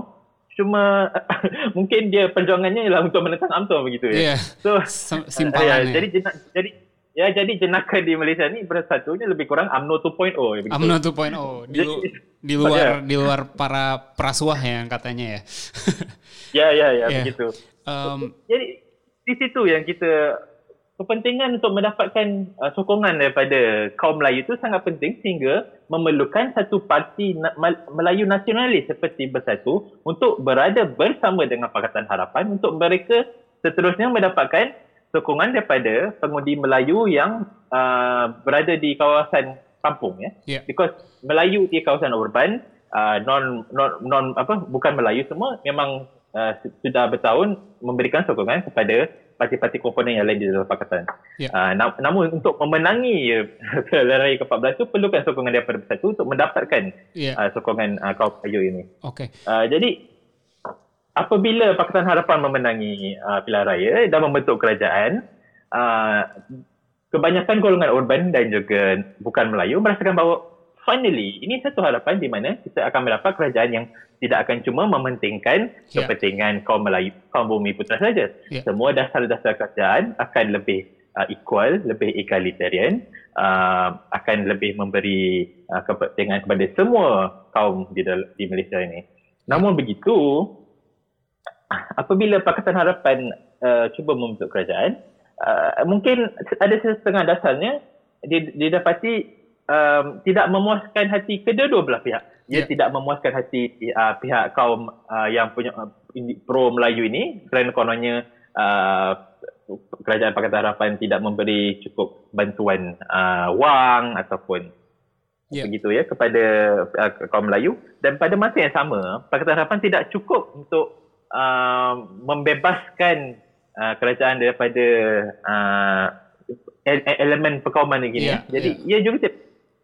cuma mungkin dia perjuangannya ialah untuk menentang UMNO begitu ya. Yeah. So, uh, ya, jadi jenak, jadi ya jadi jenaka di Malaysia ni bersatunya lebih kurang UMNO 2.0 ya begitu. UMNO 2.0 di, lu, di luar ya. di luar para prasuah yang katanya ya. ya ya ya yeah. begitu. Um, jadi di situ yang kita kepentingan untuk mendapatkan uh, sokongan daripada kaum Melayu itu sangat penting sehingga memerlukan satu parti na- Melayu nasionalis seperti Bersatu untuk berada bersama dengan Pakatan Harapan untuk mereka seterusnya mendapatkan sokongan daripada pengundi Melayu yang uh, berada di kawasan kampung ya. Yeah. Because Melayu di kawasan urban uh, non non non apa bukan Melayu semua memang uh, sudah bertahun memberikan sokongan kepada parti-parti komponen yang lain di dalam pakatan. Yeah. Uh, na- namun untuk memenangi lari ke-14 itu perlukan sokongan daripada bersatu untuk mendapatkan yeah. uh, sokongan uh, kaum Melayu ini. Okay. Uh, jadi apabila Pakatan Harapan memenangi uh, pilihan raya dan membentuk kerajaan, uh, kebanyakan golongan urban dan juga bukan Melayu merasakan bahawa finally ini satu harapan di mana kita akan mendapat kerajaan yang tidak akan cuma mementingkan yeah. kepentingan kaum Melayu, kaum bumi putra saja. Yeah. Semua dasar-dasar kerajaan akan lebih uh, equal, lebih egalitarian uh, akan lebih memberi uh, kepentingan kepada semua kaum di, di Malaysia ini. Namun begitu, apabila Pakatan Harapan uh, cuba membentuk kerajaan, uh, mungkin ada setengah dasarnya didapati um, tidak memuaskan hati kedua-dua belah pihak. Ia yeah. tidak memuaskan hati uh, pihak kaum uh, yang punya uh, pro Melayu ini kerana kononnya uh, kerajaan Pakatan Harapan tidak memberi cukup bantuan uh, wang ataupun yeah. begitu ya kepada uh, kaum Melayu dan pada masa yang sama Pakatan Harapan tidak cukup untuk uh, membebaskan uh, kerajaan daripada uh, elemen perkauman ini. Yeah, Jadi yeah. ia juga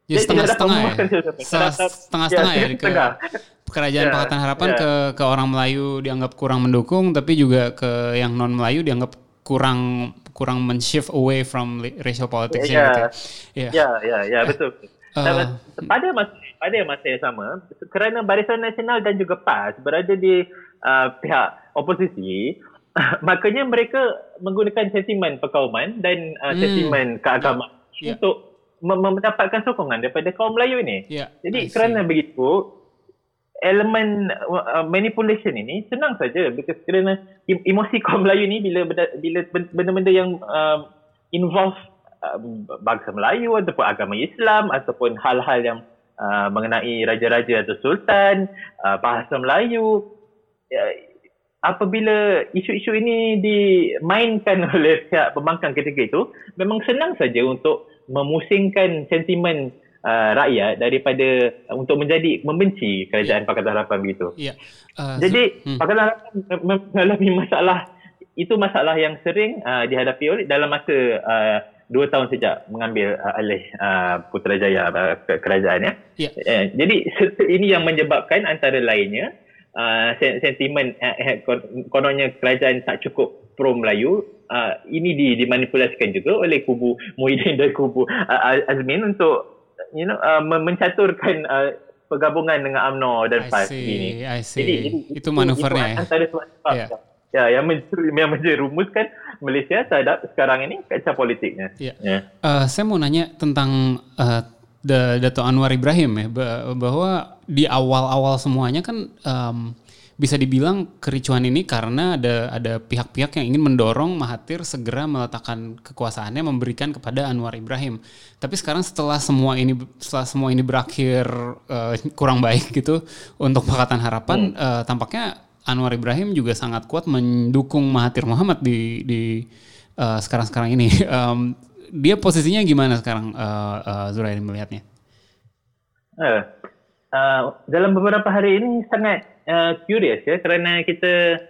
Ya, setengah-setengah ya. Setengah-setengah ya. Ke kerajaan ya, Pakatan Harapan ya. ke ke orang Melayu dianggap kurang mendukung, tapi juga ke yang non Melayu dianggap kurang kurang men-shift away from racial politics ya. Gitu. Ya, ya, ya, ya betul. Uh, pada masa pada masa yang sama, kerana Barisan Nasional dan juga PAS berada di uh, pihak oposisi, makanya mereka menggunakan sentimen perkauman dan uh, hmm. sentimen keagamaan yeah. untuk mendapatkan sokongan daripada kaum Melayu ini. Yeah, Jadi kerana begitu, elemen uh, manipulation ini senang saja because kerana emosi kaum Melayu ini bila bila benda-benda yang uh, involve uh, bangsa Melayu ataupun agama Islam ataupun hal-hal yang uh, mengenai raja-raja atau sultan, uh, bahasa Melayu uh, apabila isu-isu ini dimainkan oleh pihak pembangkang ketika itu memang senang saja untuk memusingkan sentimen uh, rakyat daripada uh, untuk menjadi membenci kerajaan yeah. Pakatan Harapan begitu. Yeah. Uh, Jadi so, hmm. Pakatan Harapan mengalami masalah itu masalah yang sering uh, dihadapi oleh dalam masa uh, dua tahun sejak mengambil uh, alih uh, Putrajaya uh, kerajaan ya. Yeah. Uh, jadi ini yang menyebabkan antara lainnya uh, sentimen uh, kononnya kerajaan tak cukup pro Melayu uh, ini dimanipulasikan juga oleh kubu Muhyiddin dan kubu uh, Azmin untuk you know uh, mencaturkan uh, pergabungan dengan UMNO dan PAS ini. I see. Jadi, jadi itu manuvernya ya. Antara sebab yeah. ya yang yang menjerumuskan Malaysia terhadap sekarang ini kaca politiknya. Yeah. Yeah. Uh, saya mau nanya tentang uh, Dato Anwar Ibrahim ya bahwa di awal-awal semuanya kan um, bisa dibilang kericuhan ini karena ada ada pihak-pihak yang ingin mendorong Mahathir segera meletakkan kekuasaannya memberikan kepada Anwar Ibrahim. Tapi sekarang setelah semua ini setelah semua ini berakhir uh, kurang baik gitu untuk Pakatan Harapan hmm. uh, tampaknya Anwar Ibrahim juga sangat kuat mendukung Mahathir Muhammad di di uh, sekarang-sekarang ini. Um, dia posisinya gimana sekarang uh, uh, melihatnya? Uh, uh, dalam beberapa hari ini sangat uh, curious ya kerana kita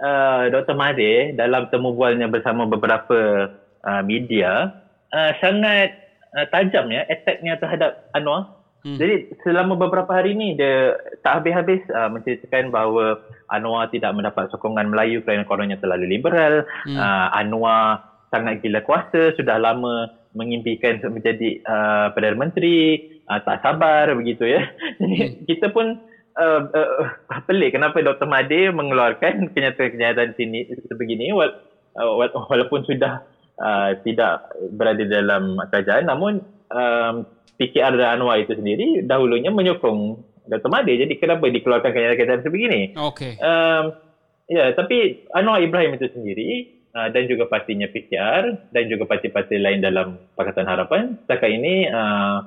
uh, Dr. Mahathir dalam temu bualnya bersama beberapa uh, media uh, sangat uh, tajam ya attacknya terhadap Anwar. Hmm. Jadi selama beberapa hari ini dia tak habis-habis uh, menceritakan bahawa Anwar tidak mendapat sokongan Melayu kerana kononnya terlalu liberal. Hmm. Uh, Anwar sangat gila kuasa, sudah lama mengimpikan menjadi uh, Perdana Menteri, uh, tak sabar begitu ya. Jadi hmm. kita pun uh, uh, pelik kenapa Dr. Mahathir mengeluarkan kenyataan-kenyataan sini sebegini wala, uh, walaupun sudah uh, tidak berada dalam kerajaan namun um, PKR dan Anwar itu sendiri dahulunya menyokong Dr. Mahathir jadi kenapa dikeluarkan kenyataan-kenyataan sebegini okay. um, ya tapi Anwar Ibrahim itu sendiri uh, dan juga pastinya PKR dan juga parti-parti lain dalam Pakatan Harapan setakat ini uh,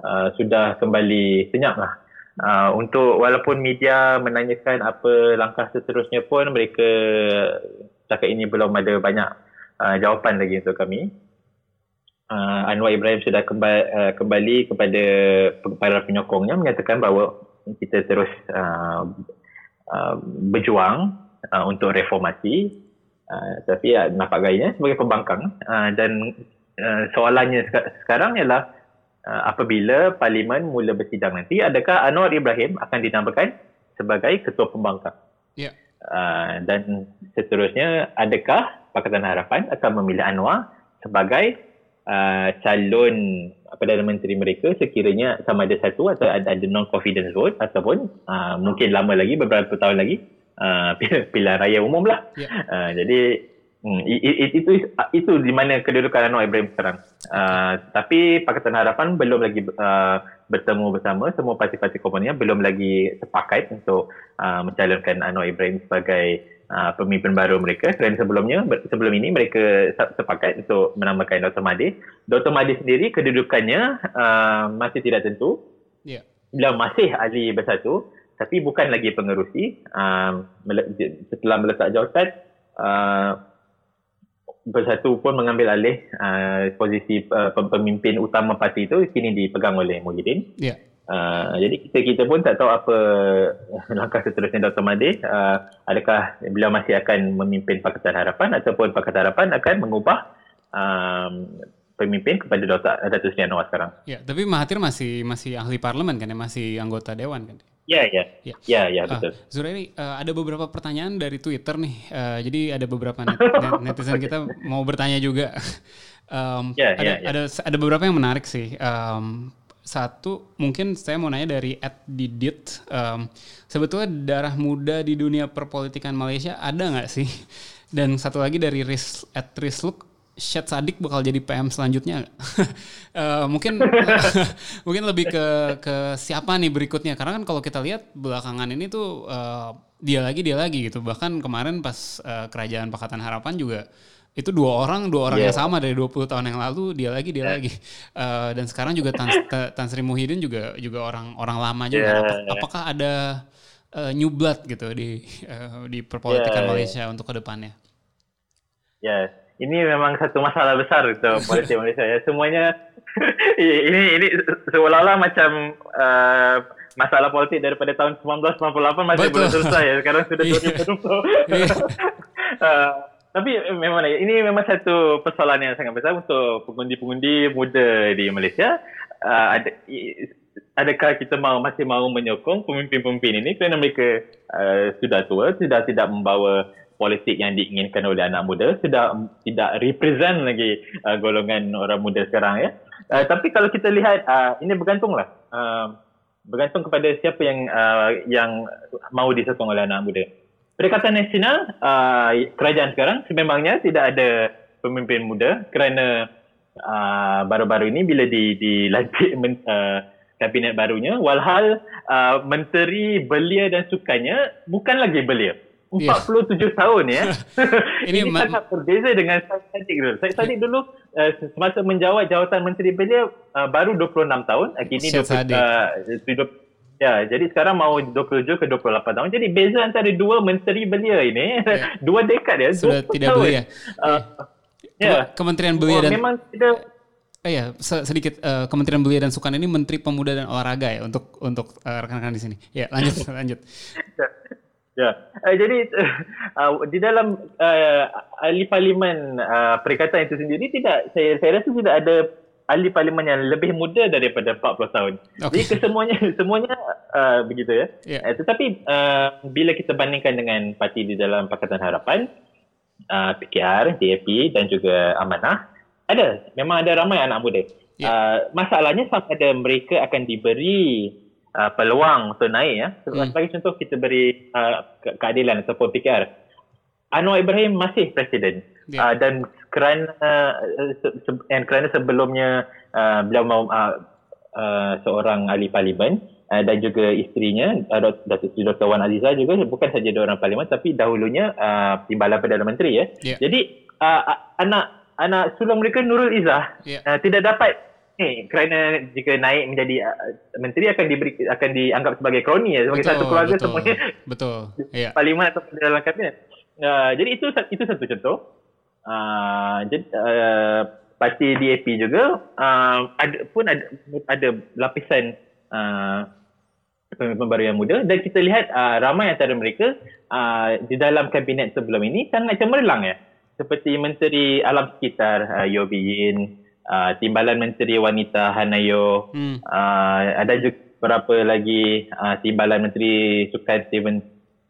uh, sudah kembali senyap lah Uh, untuk walaupun media menanyakan apa langkah seterusnya pun mereka setakat ini belum ada banyak uh, jawapan lagi untuk kami. Uh, Anwar Ibrahim sudah kembali, uh, kembali kepada para penyokongnya menyatakan bahawa kita terus uh, uh, berjuang uh, untuk reformasi uh, tapi uh, nampak gayanya sebagai pembangkang uh, dan uh, soalannya sekarang ialah uh, apabila parlimen mula bersidang nanti adakah Anwar Ibrahim akan dinamakan sebagai ketua pembangkang yeah. uh, dan seterusnya adakah Pakatan Harapan akan memilih Anwar sebagai uh, calon Perdana Menteri mereka sekiranya sama ada satu atau ada, ada non-confidence vote ataupun uh, mungkin lama lagi beberapa tahun lagi uh, pilihan raya umum lah yeah. uh, jadi Hmm, itu itu di mana kedudukan Anwar Ibrahim sekarang. Uh, tapi Pakatan Harapan belum lagi uh, bertemu bersama semua parti-parti komunnya belum lagi sepakat untuk uh, mencalonkan Anwar Ibrahim sebagai uh, pemimpin baru mereka kerana sebelumnya sebelum ini mereka sepakat untuk menamakan Dr. Mahdi. Dr. Mahdi sendiri kedudukannya uh, masih tidak tentu. Yeah. Beliau masih ahli bersatu tapi bukan lagi pengerusi. Uh, setelah meletak jawatan uh, Bersatu pun mengambil alih uh, posisi uh, pemimpin utama parti itu kini dipegang oleh Muhyiddin. Yeah. Uh, jadi kita kita pun tak tahu apa langkah seterusnya Dr. Mahathir. Uh, adakah beliau masih akan memimpin Pakatan Harapan ataupun Pakatan Harapan akan mengubah um, pemimpin kepada Dr. Datuk Seri Anwar sekarang. Ya, tapi Mahathir masih masih ahli parlemen kan ya, masih anggota dewan kan? Ya, ya. Ya, ya, ya betul. Uh, Zurairi, uh, ada beberapa pertanyaan dari Twitter nih. Uh, jadi ada beberapa net, net, netizen kita mau bertanya juga. um, ya, ada, ya, ya. ada ada beberapa yang menarik sih. Um, satu mungkin saya mau nanya dari Ed Didit. Um, sebetulnya darah muda di dunia perpolitikan Malaysia ada nggak sih? Dan satu lagi dari Riz, at Rizluk, Syed Sadik bakal jadi PM selanjutnya uh, mungkin mungkin lebih ke ke siapa nih berikutnya karena kan kalau kita lihat belakangan ini tuh uh, dia lagi dia lagi gitu bahkan kemarin pas uh, kerajaan Pakatan Harapan juga itu dua orang dua orang yeah. yang sama dari 20 tahun yang lalu dia lagi dia yeah. lagi uh, dan sekarang juga Tan, Tan Sri Muhyiddin juga juga orang orang lama juga yeah. Apakah, apakah ada uh, new blood gitu di uh, di perpolitikan yeah, Malaysia yeah. untuk ke depannya ya yeah ini memang satu masalah besar itu politik Malaysia ya. Semuanya ini ini seolah-olah macam uh, masalah politik daripada tahun 1998 masih Betul. belum selesai ya. Sekarang sudah 2020. Iya. uh, tapi memang ini memang satu persoalan yang sangat besar untuk pengundi-pengundi muda di Malaysia. Uh, ada, adakah kita mau masih mau menyokong pemimpin-pemimpin ini kerana mereka uh, sudah tua, sudah tidak membawa politik yang diinginkan oleh anak muda sudah tidak represent lagi uh, golongan orang muda sekarang ya. Uh, tapi kalau kita lihat uh, ini bergantunglah uh, bergantung kepada siapa yang uh, yang mau disokong oleh anak muda. Perikatan Nasional uh, kerajaan sekarang sememangnya tidak ada pemimpin muda kerana uh, baru-baru ini bila di dilantik uh, kabinet barunya walhal uh, menteri belia dan sukanya bukan lagi belia 47 yeah. tahun ya. ini ini sangat berbeza dengan Syed Saddiq dulu. Syed Saddiq dulu uh, semasa menjawab jawatan menteri beliau uh, baru 26 tahun. Uh, kini 20, uh, Ya, jadi sekarang mau 27 ke 28 tahun. Jadi beza antara dua menteri belia ini yeah. dua dekad ya. Sudah tidak tahun. belia. Uh, ya. Kementerian Belia oh, dan memang tidak Eh ya, sedikit uh, Kementerian Belia dan Sukan ini Menteri Pemuda dan Olahraga ya untuk untuk uh, rekan-rekan di sini. Ya, lanjut lanjut. Ya. Ya, uh, jadi uh, di dalam uh, ahli parlimen uh, perikatan itu sendiri tidak saya saya rasa tidak ada ahli parlimen yang lebih muda daripada 40 tahun. Okay. Jadi kesemuanya semuanya uh, begitu ya. Yeah. Uh, tetapi uh, bila kita bandingkan dengan parti di dalam Pakatan Harapan, uh, PKR, DAP dan juga Amanah, ada memang ada ramai anak muda. Yeah. Uh, masalahnya sama ada mereka akan diberi uh, peluang untuk naik ya. Hmm. Sebagai contoh kita beri uh, keadilan ataupun PKR. Anwar Ibrahim masih presiden yeah. uh, dan kerana uh, se- se- kerana sebelumnya uh, beliau mau uh, uh, seorang ahli parlimen uh, dan juga isterinya uh, Datuk Seri Dr. Wan Aziza juga bukan saja orang parlimen tapi dahulunya uh, timbalan Perdana Menteri ya. Yeah. Jadi uh, anak anak sulung mereka Nurul Izzah yeah. uh, tidak dapat ni kerana jika naik menjadi uh, menteri akan diberi akan dianggap sebagai kroni ya sebagai betul, satu keluarga betul, semuanya. betul. Ya. Parlimen atau dalam kabinet. Uh, jadi itu itu satu contoh. Uh, jadi uh, parti DAP juga uh, ada pun ada ada lapisan uh, pemimpin baru yang muda. Dan kita lihat uh, ramai antara mereka uh, di dalam kabinet sebelum ini sangat cemerlang ya. Seperti menteri alam sekitar uh, Yobi Yin uh, Timbalan Menteri Wanita Hanayo. Hmm. uh, ada juga beberapa lagi uh, Timbalan Menteri Sukan Steven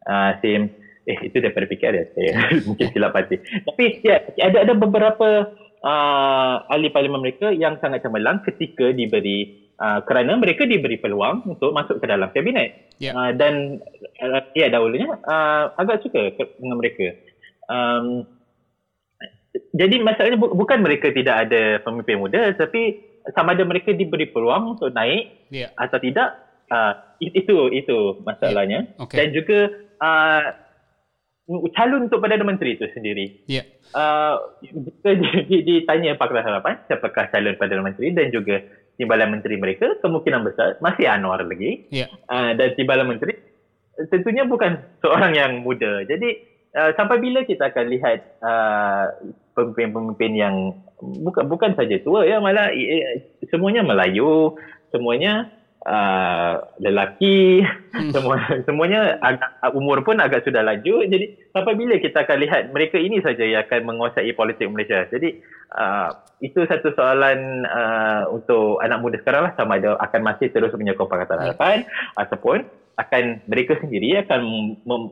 uh, Sim. Eh itu daripada PKR ya? Saya mungkin silap hati. Tapi ya ada ada beberapa uh, ahli parlimen mereka yang sangat cemerlang ketika diberi uh, kerana mereka diberi peluang untuk masuk ke dalam kabinet. Yeah. uh, dan uh, ya dahulunya uh, agak suka dengan mereka. Um, jadi masalahnya bu- bukan mereka tidak ada pemimpin muda tapi sama ada mereka diberi peluang untuk naik yeah. atau tidak uh, itu itu masalahnya Yeah. Okay. dan juga uh, calon untuk Perdana Menteri itu sendiri Yeah. uh, jika di- di- ditanya Pakatan Harapan siapakah calon Perdana Menteri dan juga timbalan menteri mereka kemungkinan besar masih Anwar lagi Yeah. uh, dan timbalan menteri tentunya bukan seorang yang muda jadi uh, sampai bila kita akan lihat uh, pemimpin-pemimpin yang bukan bukan saja tua ya malah semuanya Melayu semuanya uh, lelaki Hmm. semua semuanya agak, umur pun agak sudah laju jadi sampai bila kita akan lihat mereka ini saja yang akan menguasai politik Malaysia jadi uh, itu satu soalan uh, untuk anak muda sekarang lah sama ada akan masih terus menyokong Pakatan Ya. Harapan ataupun akan mereka sendiri akan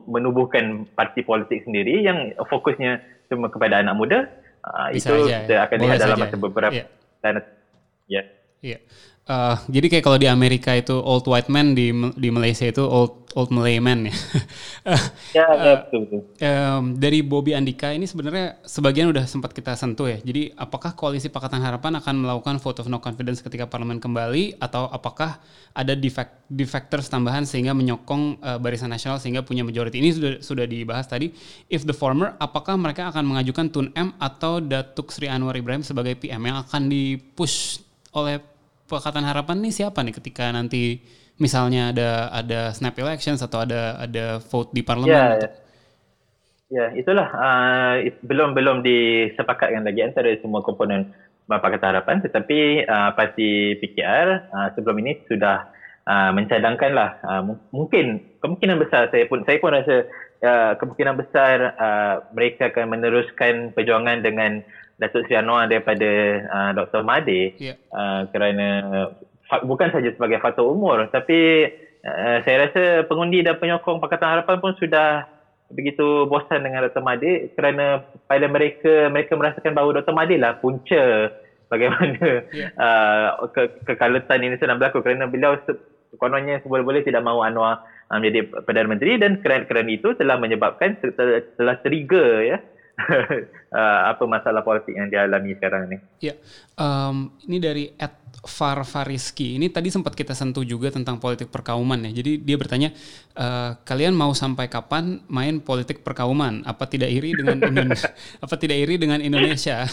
menubuhkan parti politik sendiri yang fokusnya cuma kepada anak muda uh, Bisa itu aja ya. kita akan lihat dalam saja. masa beberapa Iya. dan ya Iya. Eh, jadi kayak kalau di Amerika itu old white man di di Malaysia itu old old Malay man ya. Ya, ya betul betul em, dari Bobby Andika ini sebenarnya sebagian udah sempat kita sentuh ya. Jadi apakah koalisi Pakatan Harapan akan melakukan vote of no confidence ketika parlemen kembali atau apakah ada defect defectors tambahan sehingga menyokong eh, Barisan Nasional sehingga punya majority ini sudah sudah dibahas tadi. If the former, apakah mereka akan mengajukan Tun M atau Datuk Sri Anwar Ibrahim sebagai PM yang akan dipush oleh Pakatan Harapan nih siapa nih ketika nanti misalnya ada ada snap elections atau ada ada vote di parlemen? Ya, ya. Ya, itulah uh, it- belum belum disepakatkan lagi antara semua komponen Pakatan Harapan tetapi uh, parti PKR uh, sebelum ini sudah uh, mencadangkanlah uh, mu- mungkin kemungkinan besar saya pun saya pun rasa uh, kemungkinan besar uh, mereka akan meneruskan perjuangan dengan Datuk Seri Anwar daripada uh, Dr. Mahathir Ya. uh, kerana bukan saja sebagai faktor umur tapi uh, saya rasa pengundi dan penyokong Pakatan Harapan pun sudah begitu bosan dengan Dr. Mahathir kerana pada mereka mereka merasakan bahawa Dr. Mahathir lah punca bagaimana Ya. uh, ke, kekalutan ini sedang berlaku kerana beliau se- kononnya seboleh-boleh tidak mahu Anwar uh, menjadi Perdana Menteri dan kerana, kerana itu telah menyebabkan telah, trigger ya apa masalah politik yang dialami sekarang ni. Ya, Em, ini dari Ed Far Fariski. Ini tadi sempat kita sentuh juga tentang politik perkauman ya. Jadi dia bertanya, eh, kalian mau sampai kapan main politik perkauman? Apa tidak iri dengan Indonesia? apa tidak iri dengan Indonesia?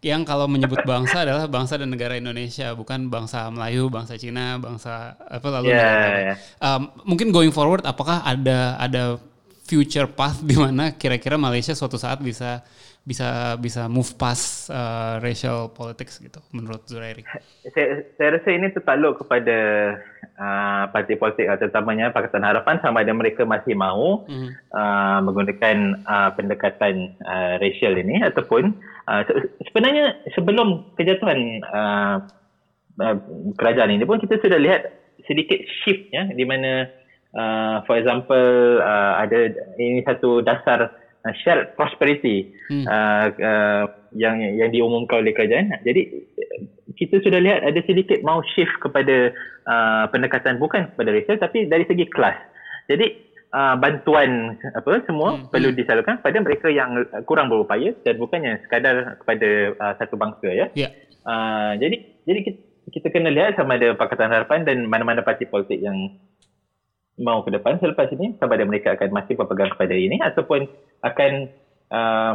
Yang kalau menyebut bangsa adalah bangsa dan negara Indonesia, bukan bangsa Melayu, bangsa Cina, bangsa apa lalu negara lain. ya. Em, mungkin going forward, apakah ada ada future path di mana kira-kira Malaysia suatu saat bisa bisa bisa move past uh, racial politics gitu menurut Zurairi. saya, saya rasa ini tertakluk kepada uh, parti politik uh, terutamanya Pakatan Harapan sama ada mereka masih mahu Mhm. uh, menggunakan uh, pendekatan uh, racial ini ataupun uh, se- sebenarnya sebelum kejatuhan uh, uh, kerajaan ini pun kita sudah lihat sedikit shift ya di mana uh, for example uh, ada ini satu dasar uh, shared prosperity Hmm. uh, uh, yang yang diumumkan oleh kerajaan. Jadi kita sudah lihat ada sedikit mau shift kepada uh, pendekatan bukan kepada racial tapi dari segi kelas. Jadi uh, bantuan apa semua Hmm, perlu disalurkan kepada mereka yang kurang berupaya dan bukannya sekadar kepada uh, satu bangsa ya. Ya. Uh, jadi jadi kita, kita kena lihat sama ada Pakatan Harapan dan mana-mana parti politik yang mau ke depan selepas ini sama ada mereka akan masih berpegang kepada ini ataupun akan uh,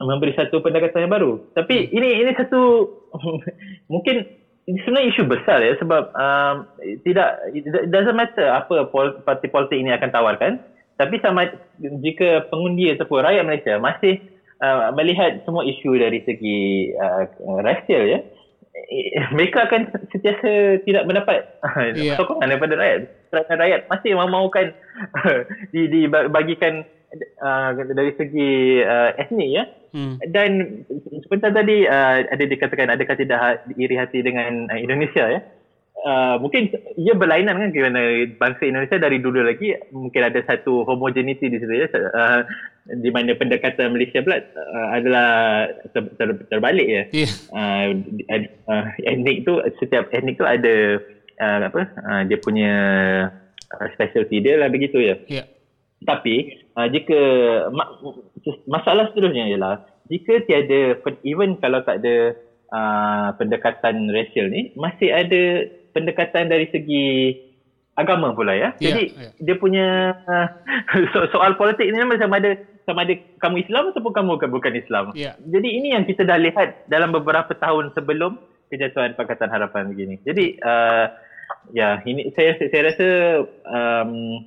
memberi satu pendekatan yang baru. Tapi ini ini satu mungkin ini sebenarnya isu besar ya sebab um, tidak it doesn't matter apa pol, parti politik ini akan tawarkan tapi sama jika pengundi ataupun rakyat Malaysia masih uh, melihat semua isu dari segi uh, rasial ya eh, mereka akan sentiasa tidak mendapat. Ya. sokongan daripada rakyat. Kerana rakyat masih memaukan di dibagikan uh, dari segi uh, etnik ya. Hmm. dan sebentar tadi uh, ada dikatakan adakah tidak ha- iri hati dengan uh, Indonesia ya? Uh, mungkin ia berlainan kan kerana bangsa Indonesia dari dulu lagi mungkin ada satu homogenity di situ ya? Uh, di mana pendekatan Malaysia pula uh, adalah ter, ter, terbalik ya Iya. uh, uh, etnik tu setiap etnik tu ada uh, apa uh, dia punya uh, specialty dia lah begitu ya Iya. Tapi uh, jika ma- masalah seterusnya ialah jika tiada even kalau tak ada uh, pendekatan rasial ni masih ada pendekatan dari segi agama pula ya. Ya, Jadi ya. dia punya uh, so- soal politik ni macam ada sama ada kamu Islam ataupun kamu bukan, Islam. Ya. Jadi ini yang kita dah lihat dalam beberapa tahun sebelum kejatuhan Pakatan Harapan begini. Jadi uh, ya ini saya saya rasa um,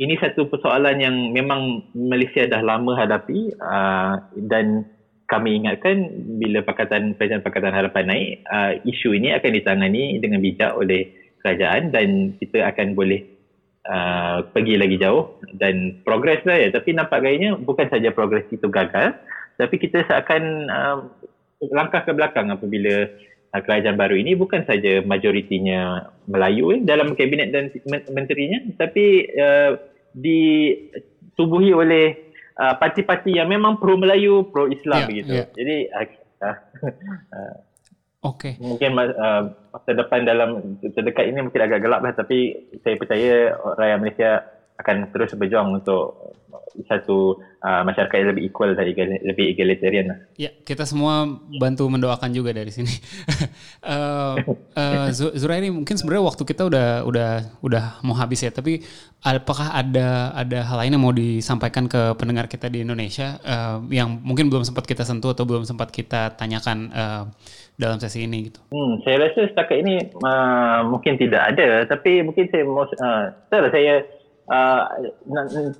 ini satu persoalan yang memang Malaysia dah lama hadapi uh, dan kami ingatkan bila Pakatan Pakatan Harapan naik uh, isu ini akan ditangani dengan bijak oleh kerajaan dan kita akan boleh uh, pergi lagi jauh dan progres lah ya tapi nampak gayanya bukan saja progres itu gagal tapi kita seakan uh, langkah ke belakang apabila uh, kerajaan baru ini bukan saja majoritinya Melayu eh, dalam kabinet dan men- menterinya tapi uh, ditubuhi oleh uh, parti-parti yang memang pro Melayu pro Islam Ya, begitu ya. jadi uh, uh, Oke. mungkin mas- uh, masa depan dalam terdekat ini mungkin agak gelap lah tapi saya percaya rakyat Malaysia akan terus berjuang untuk satu uh, masyarakat yang lebih equal dan lebih egalitarian lah. Ya, kita semua bantu mendoakan juga dari sini. Eh eh, Zu- Zurairi mungkin sebenarnya waktu kita udah udah udah mau habis ya, tapi apakah ada ada hal lain yang mau disampaikan ke pendengar kita di Indonesia eh, yang mungkin belum sempat kita sentuh atau belum sempat kita tanyakan eh, dalam sesi ini gitu? Hmm, saya rasa setakat ini uh, mungkin tidak ada tapi mungkin saya mau uh, saya uh, na-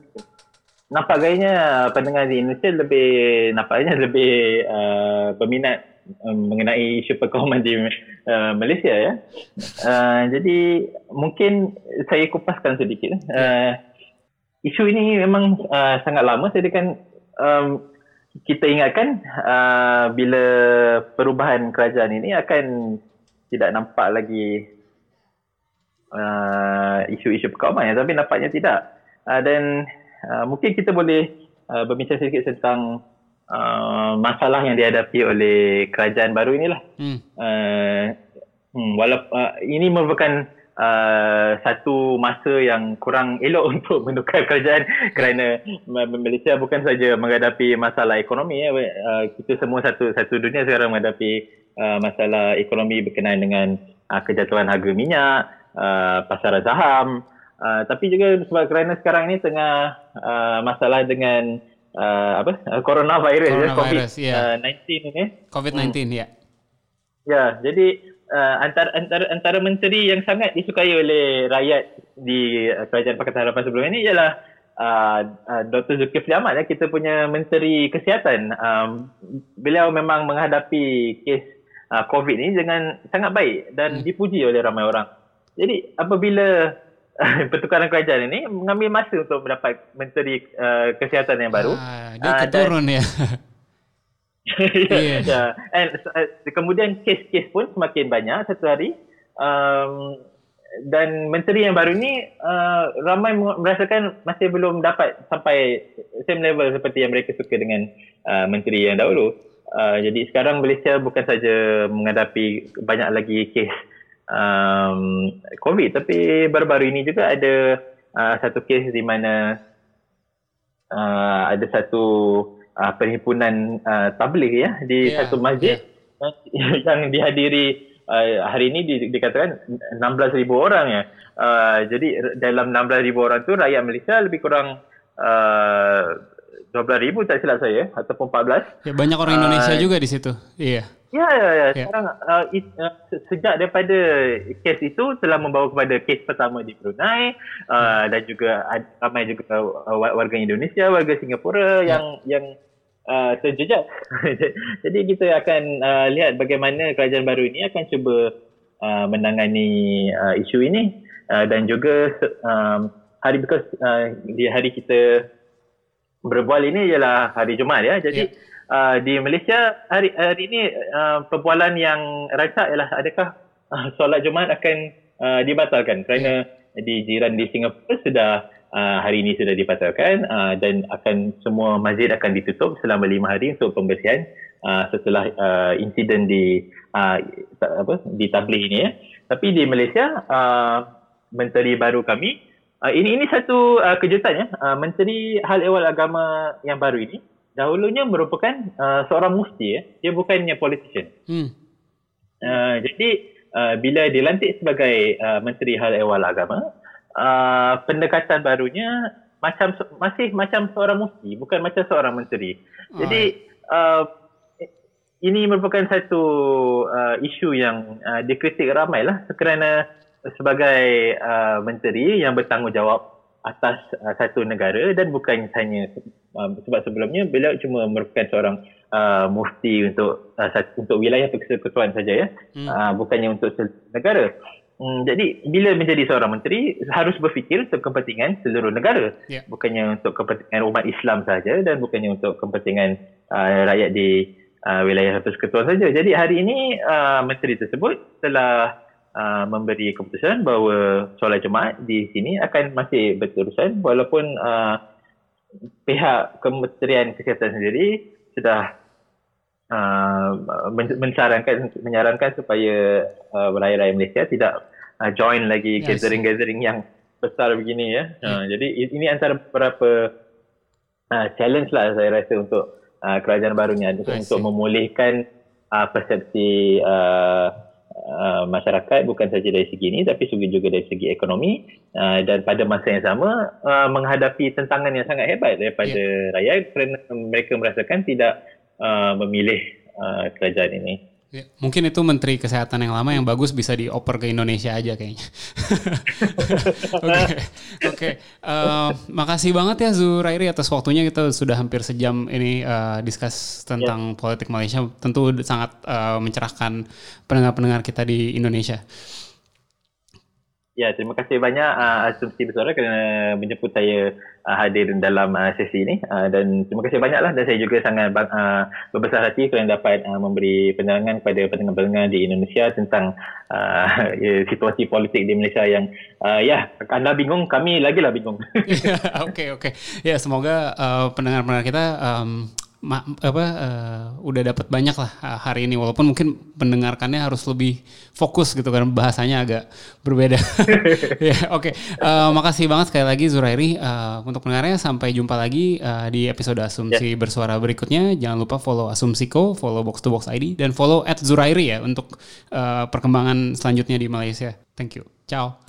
nampak gayanya pendengar di Indonesia lebih nampaknya lebih uh, berminat um, mengenai isu perkauman di uh, Malaysia ya. Uh, jadi mungkin saya kupaskan sedikit. Uh, isu ini memang uh, sangat lama saya kan um, kita ingatkan uh, bila perubahan kerajaan ini akan tidak nampak lagi uh, isu-isu perkauman ya, tapi nampaknya tidak. Uh, dan uh, mungkin kita boleh uh, berbincang sedikit tentang uh, masalah yang dihadapi oleh kerajaan baru inilah. Hmm. Uh, hmm, walaupun uh, ini merupakan uh, satu masa yang kurang elok untuk menukar kerajaan kerana Ma- Malaysia bukan saja menghadapi masalah ekonomi ya. uh, kita semua satu satu dunia sekarang menghadapi uh, masalah ekonomi berkenaan dengan uh, kejatuhan harga minyak, uh, pasaran saham uh, tapi juga sebab kerana sekarang ini tengah uh, masalah dengan uh, apa uh, coronavirus, ya, Coronavirus, ya. COVID-19 ini COVID-19 ya. Ya, jadi uh, antara antara antara menteri yang sangat disukai oleh rakyat di uh, Kerajaan Pakatan Harapan sebelum ini ialah uh, uh, Dr. Zulkifli Ahmad ya, kita punya menteri kesihatan. Um, beliau memang menghadapi kes uh, COVID ini dengan sangat baik dan Hmm. dipuji oleh ramai orang. Jadi apabila uh, pertukaran kerajaan ini mengambil masa untuk mendapat menteri uh, kesihatan yang baru, Ah, dia Ah, keturun ya. yeah. yeah. And uh, kemudian kes-kes pun semakin banyak satu hari. Um, dan menteri yang baru ni uh, ramai merasakan masih belum dapat sampai same level seperti yang mereka suka dengan uh, menteri yang dahulu. Uh, jadi sekarang Malaysia bukan saja menghadapi banyak lagi kes um, COVID tapi baru-baru ini juga ada uh, satu kes di mana uh, ada satu uh, perhimpunan uh, tabligh ya di Ya, satu masjid yang dihadiri uh, hari ini di, dikatakan 16,000 orang ya. Uh, jadi dalam 16,000 orang tu rakyat Malaysia lebih kurang uh, 12,000 tak silap saya ataupun 14. ya banyak orang Indonesia Ah. juga di situ. Iya. Ya, ya, ya. Ya. Sekarang uh, it, uh, se- sejak daripada kes itu telah membawa kepada kes pertama di Brunei uh, dan juga ramai juga uh, wa- warga Indonesia, warga Singapura Ya. yang yang uh, terjejak. Jadi kita akan uh, lihat bagaimana kerajaan baru ini akan cuba uh, menangani uh, isu ini uh, dan juga um, hari because uh, di hari kita berbual ini ialah hari Jumaat ya. Jadi Ya. uh, di Malaysia hari hari ini uh, perbualan yang rancak ialah adakah uh, solat Jumaat akan uh, dibatalkan kerana di jiran di Singapura sudah uh, hari ini sudah dibatalkan uh, dan akan semua masjid akan ditutup selama lima hari untuk pembersihan uh, setelah uh, insiden di uh, apa di tabligh ini ya. Tapi di Malaysia uh, menteri baru kami uh, ini ini satu uh, kejutan ya. Uh, Menteri Hal Ehwal Agama yang baru ini dahulunya merupakan uh, seorang mufti ya. Dia bukannya politician. Hmm. Uh, jadi uh, bila dilantik sebagai uh, Menteri Hal Ehwal Agama, uh, pendekatan barunya macam masih macam seorang mufti, bukan macam seorang menteri. Jadi uh, ini merupakan satu uh, isu yang uh, dikritik ramai lah kerana sebagai uh, menteri yang bertanggungjawab atas uh, satu negara dan bukan hanya uh, sebab sebelumnya beliau cuma merupakan seorang uh, mufti untuk uh, untuk wilayah persekutuan saja ya hmm. uh, bukannya untuk negara Hmm, jadi bila menjadi seorang menteri harus berfikir untuk kepentingan seluruh negara yeah. bukannya untuk kepentingan umat Islam saja dan bukannya untuk kepentingan uh, rakyat di uh, wilayah persekutuan saja. Jadi hari ini uh, menteri tersebut telah uh, memberi keputusan bahawa solat Jumaat di sini akan masih berterusan walaupun uh, pihak Kementerian Kesihatan sendiri sudah Uh, mensarankan menyarankan supaya uh, rakyat-rakyat Malaysia tidak uh, join lagi yes. gathering-gathering yang besar begini ya. Yeah. Uh, jadi ini antara beberapa uh, challenge lah saya rasa untuk uh, kerajaan barunya untuk memulihkan uh, persepsi uh, uh, masyarakat bukan saja dari segi ini tapi juga dari segi ekonomi uh, dan pada masa yang sama uh, menghadapi tentangan yang sangat hebat daripada yeah. rakyat kerana mereka merasakan tidak uh, memilih uh, kerajaan ini. Ya, mungkin itu Menteri Kesehatan yang lama yang bagus bisa dioper ke Indonesia aja kayaknya. Oke, oke. Okay, okay. uh, makasih banget ya Zurairi atas waktunya kita sudah hampir sejam ini uh, discuss tentang yeah. politik Malaysia. Tentu sangat uh, mencerahkan pendengar-pendengar kita di Indonesia. Ya, terima kasih banyak uh, Asumsi Bersuara kerana menjemput saya uh, hadir dalam uh, sesi ini uh, dan terima kasih banyaklah dan saya juga sangat uh, berbesar hati kerana dapat uh, memberi penerangan kepada pendengar-pendengar di Indonesia tentang uh, situasi politik di Malaysia yang uh, ya anda bingung kami lagi lah bingung. Okey okey. Ya semoga uh, pendengar-pendengar kita um, ma apa uh, udah dapat banyak lah eh, hari ini walaupun mungkin mendengarkannya harus lebih fokus gitu kan bahasanya agak berbeda. ya oke. Okay. Uh, makasih banget sekali lagi Zurairi uh, untuk pendengarnya sampai jumpa lagi uh, di episode Asumsi yeah. bersuara berikutnya. Jangan lupa follow Asumsiko, follow Box to Box ID dan follow at Zurairi ya untuk uh, perkembangan selanjutnya di Malaysia. Thank you. Ciao.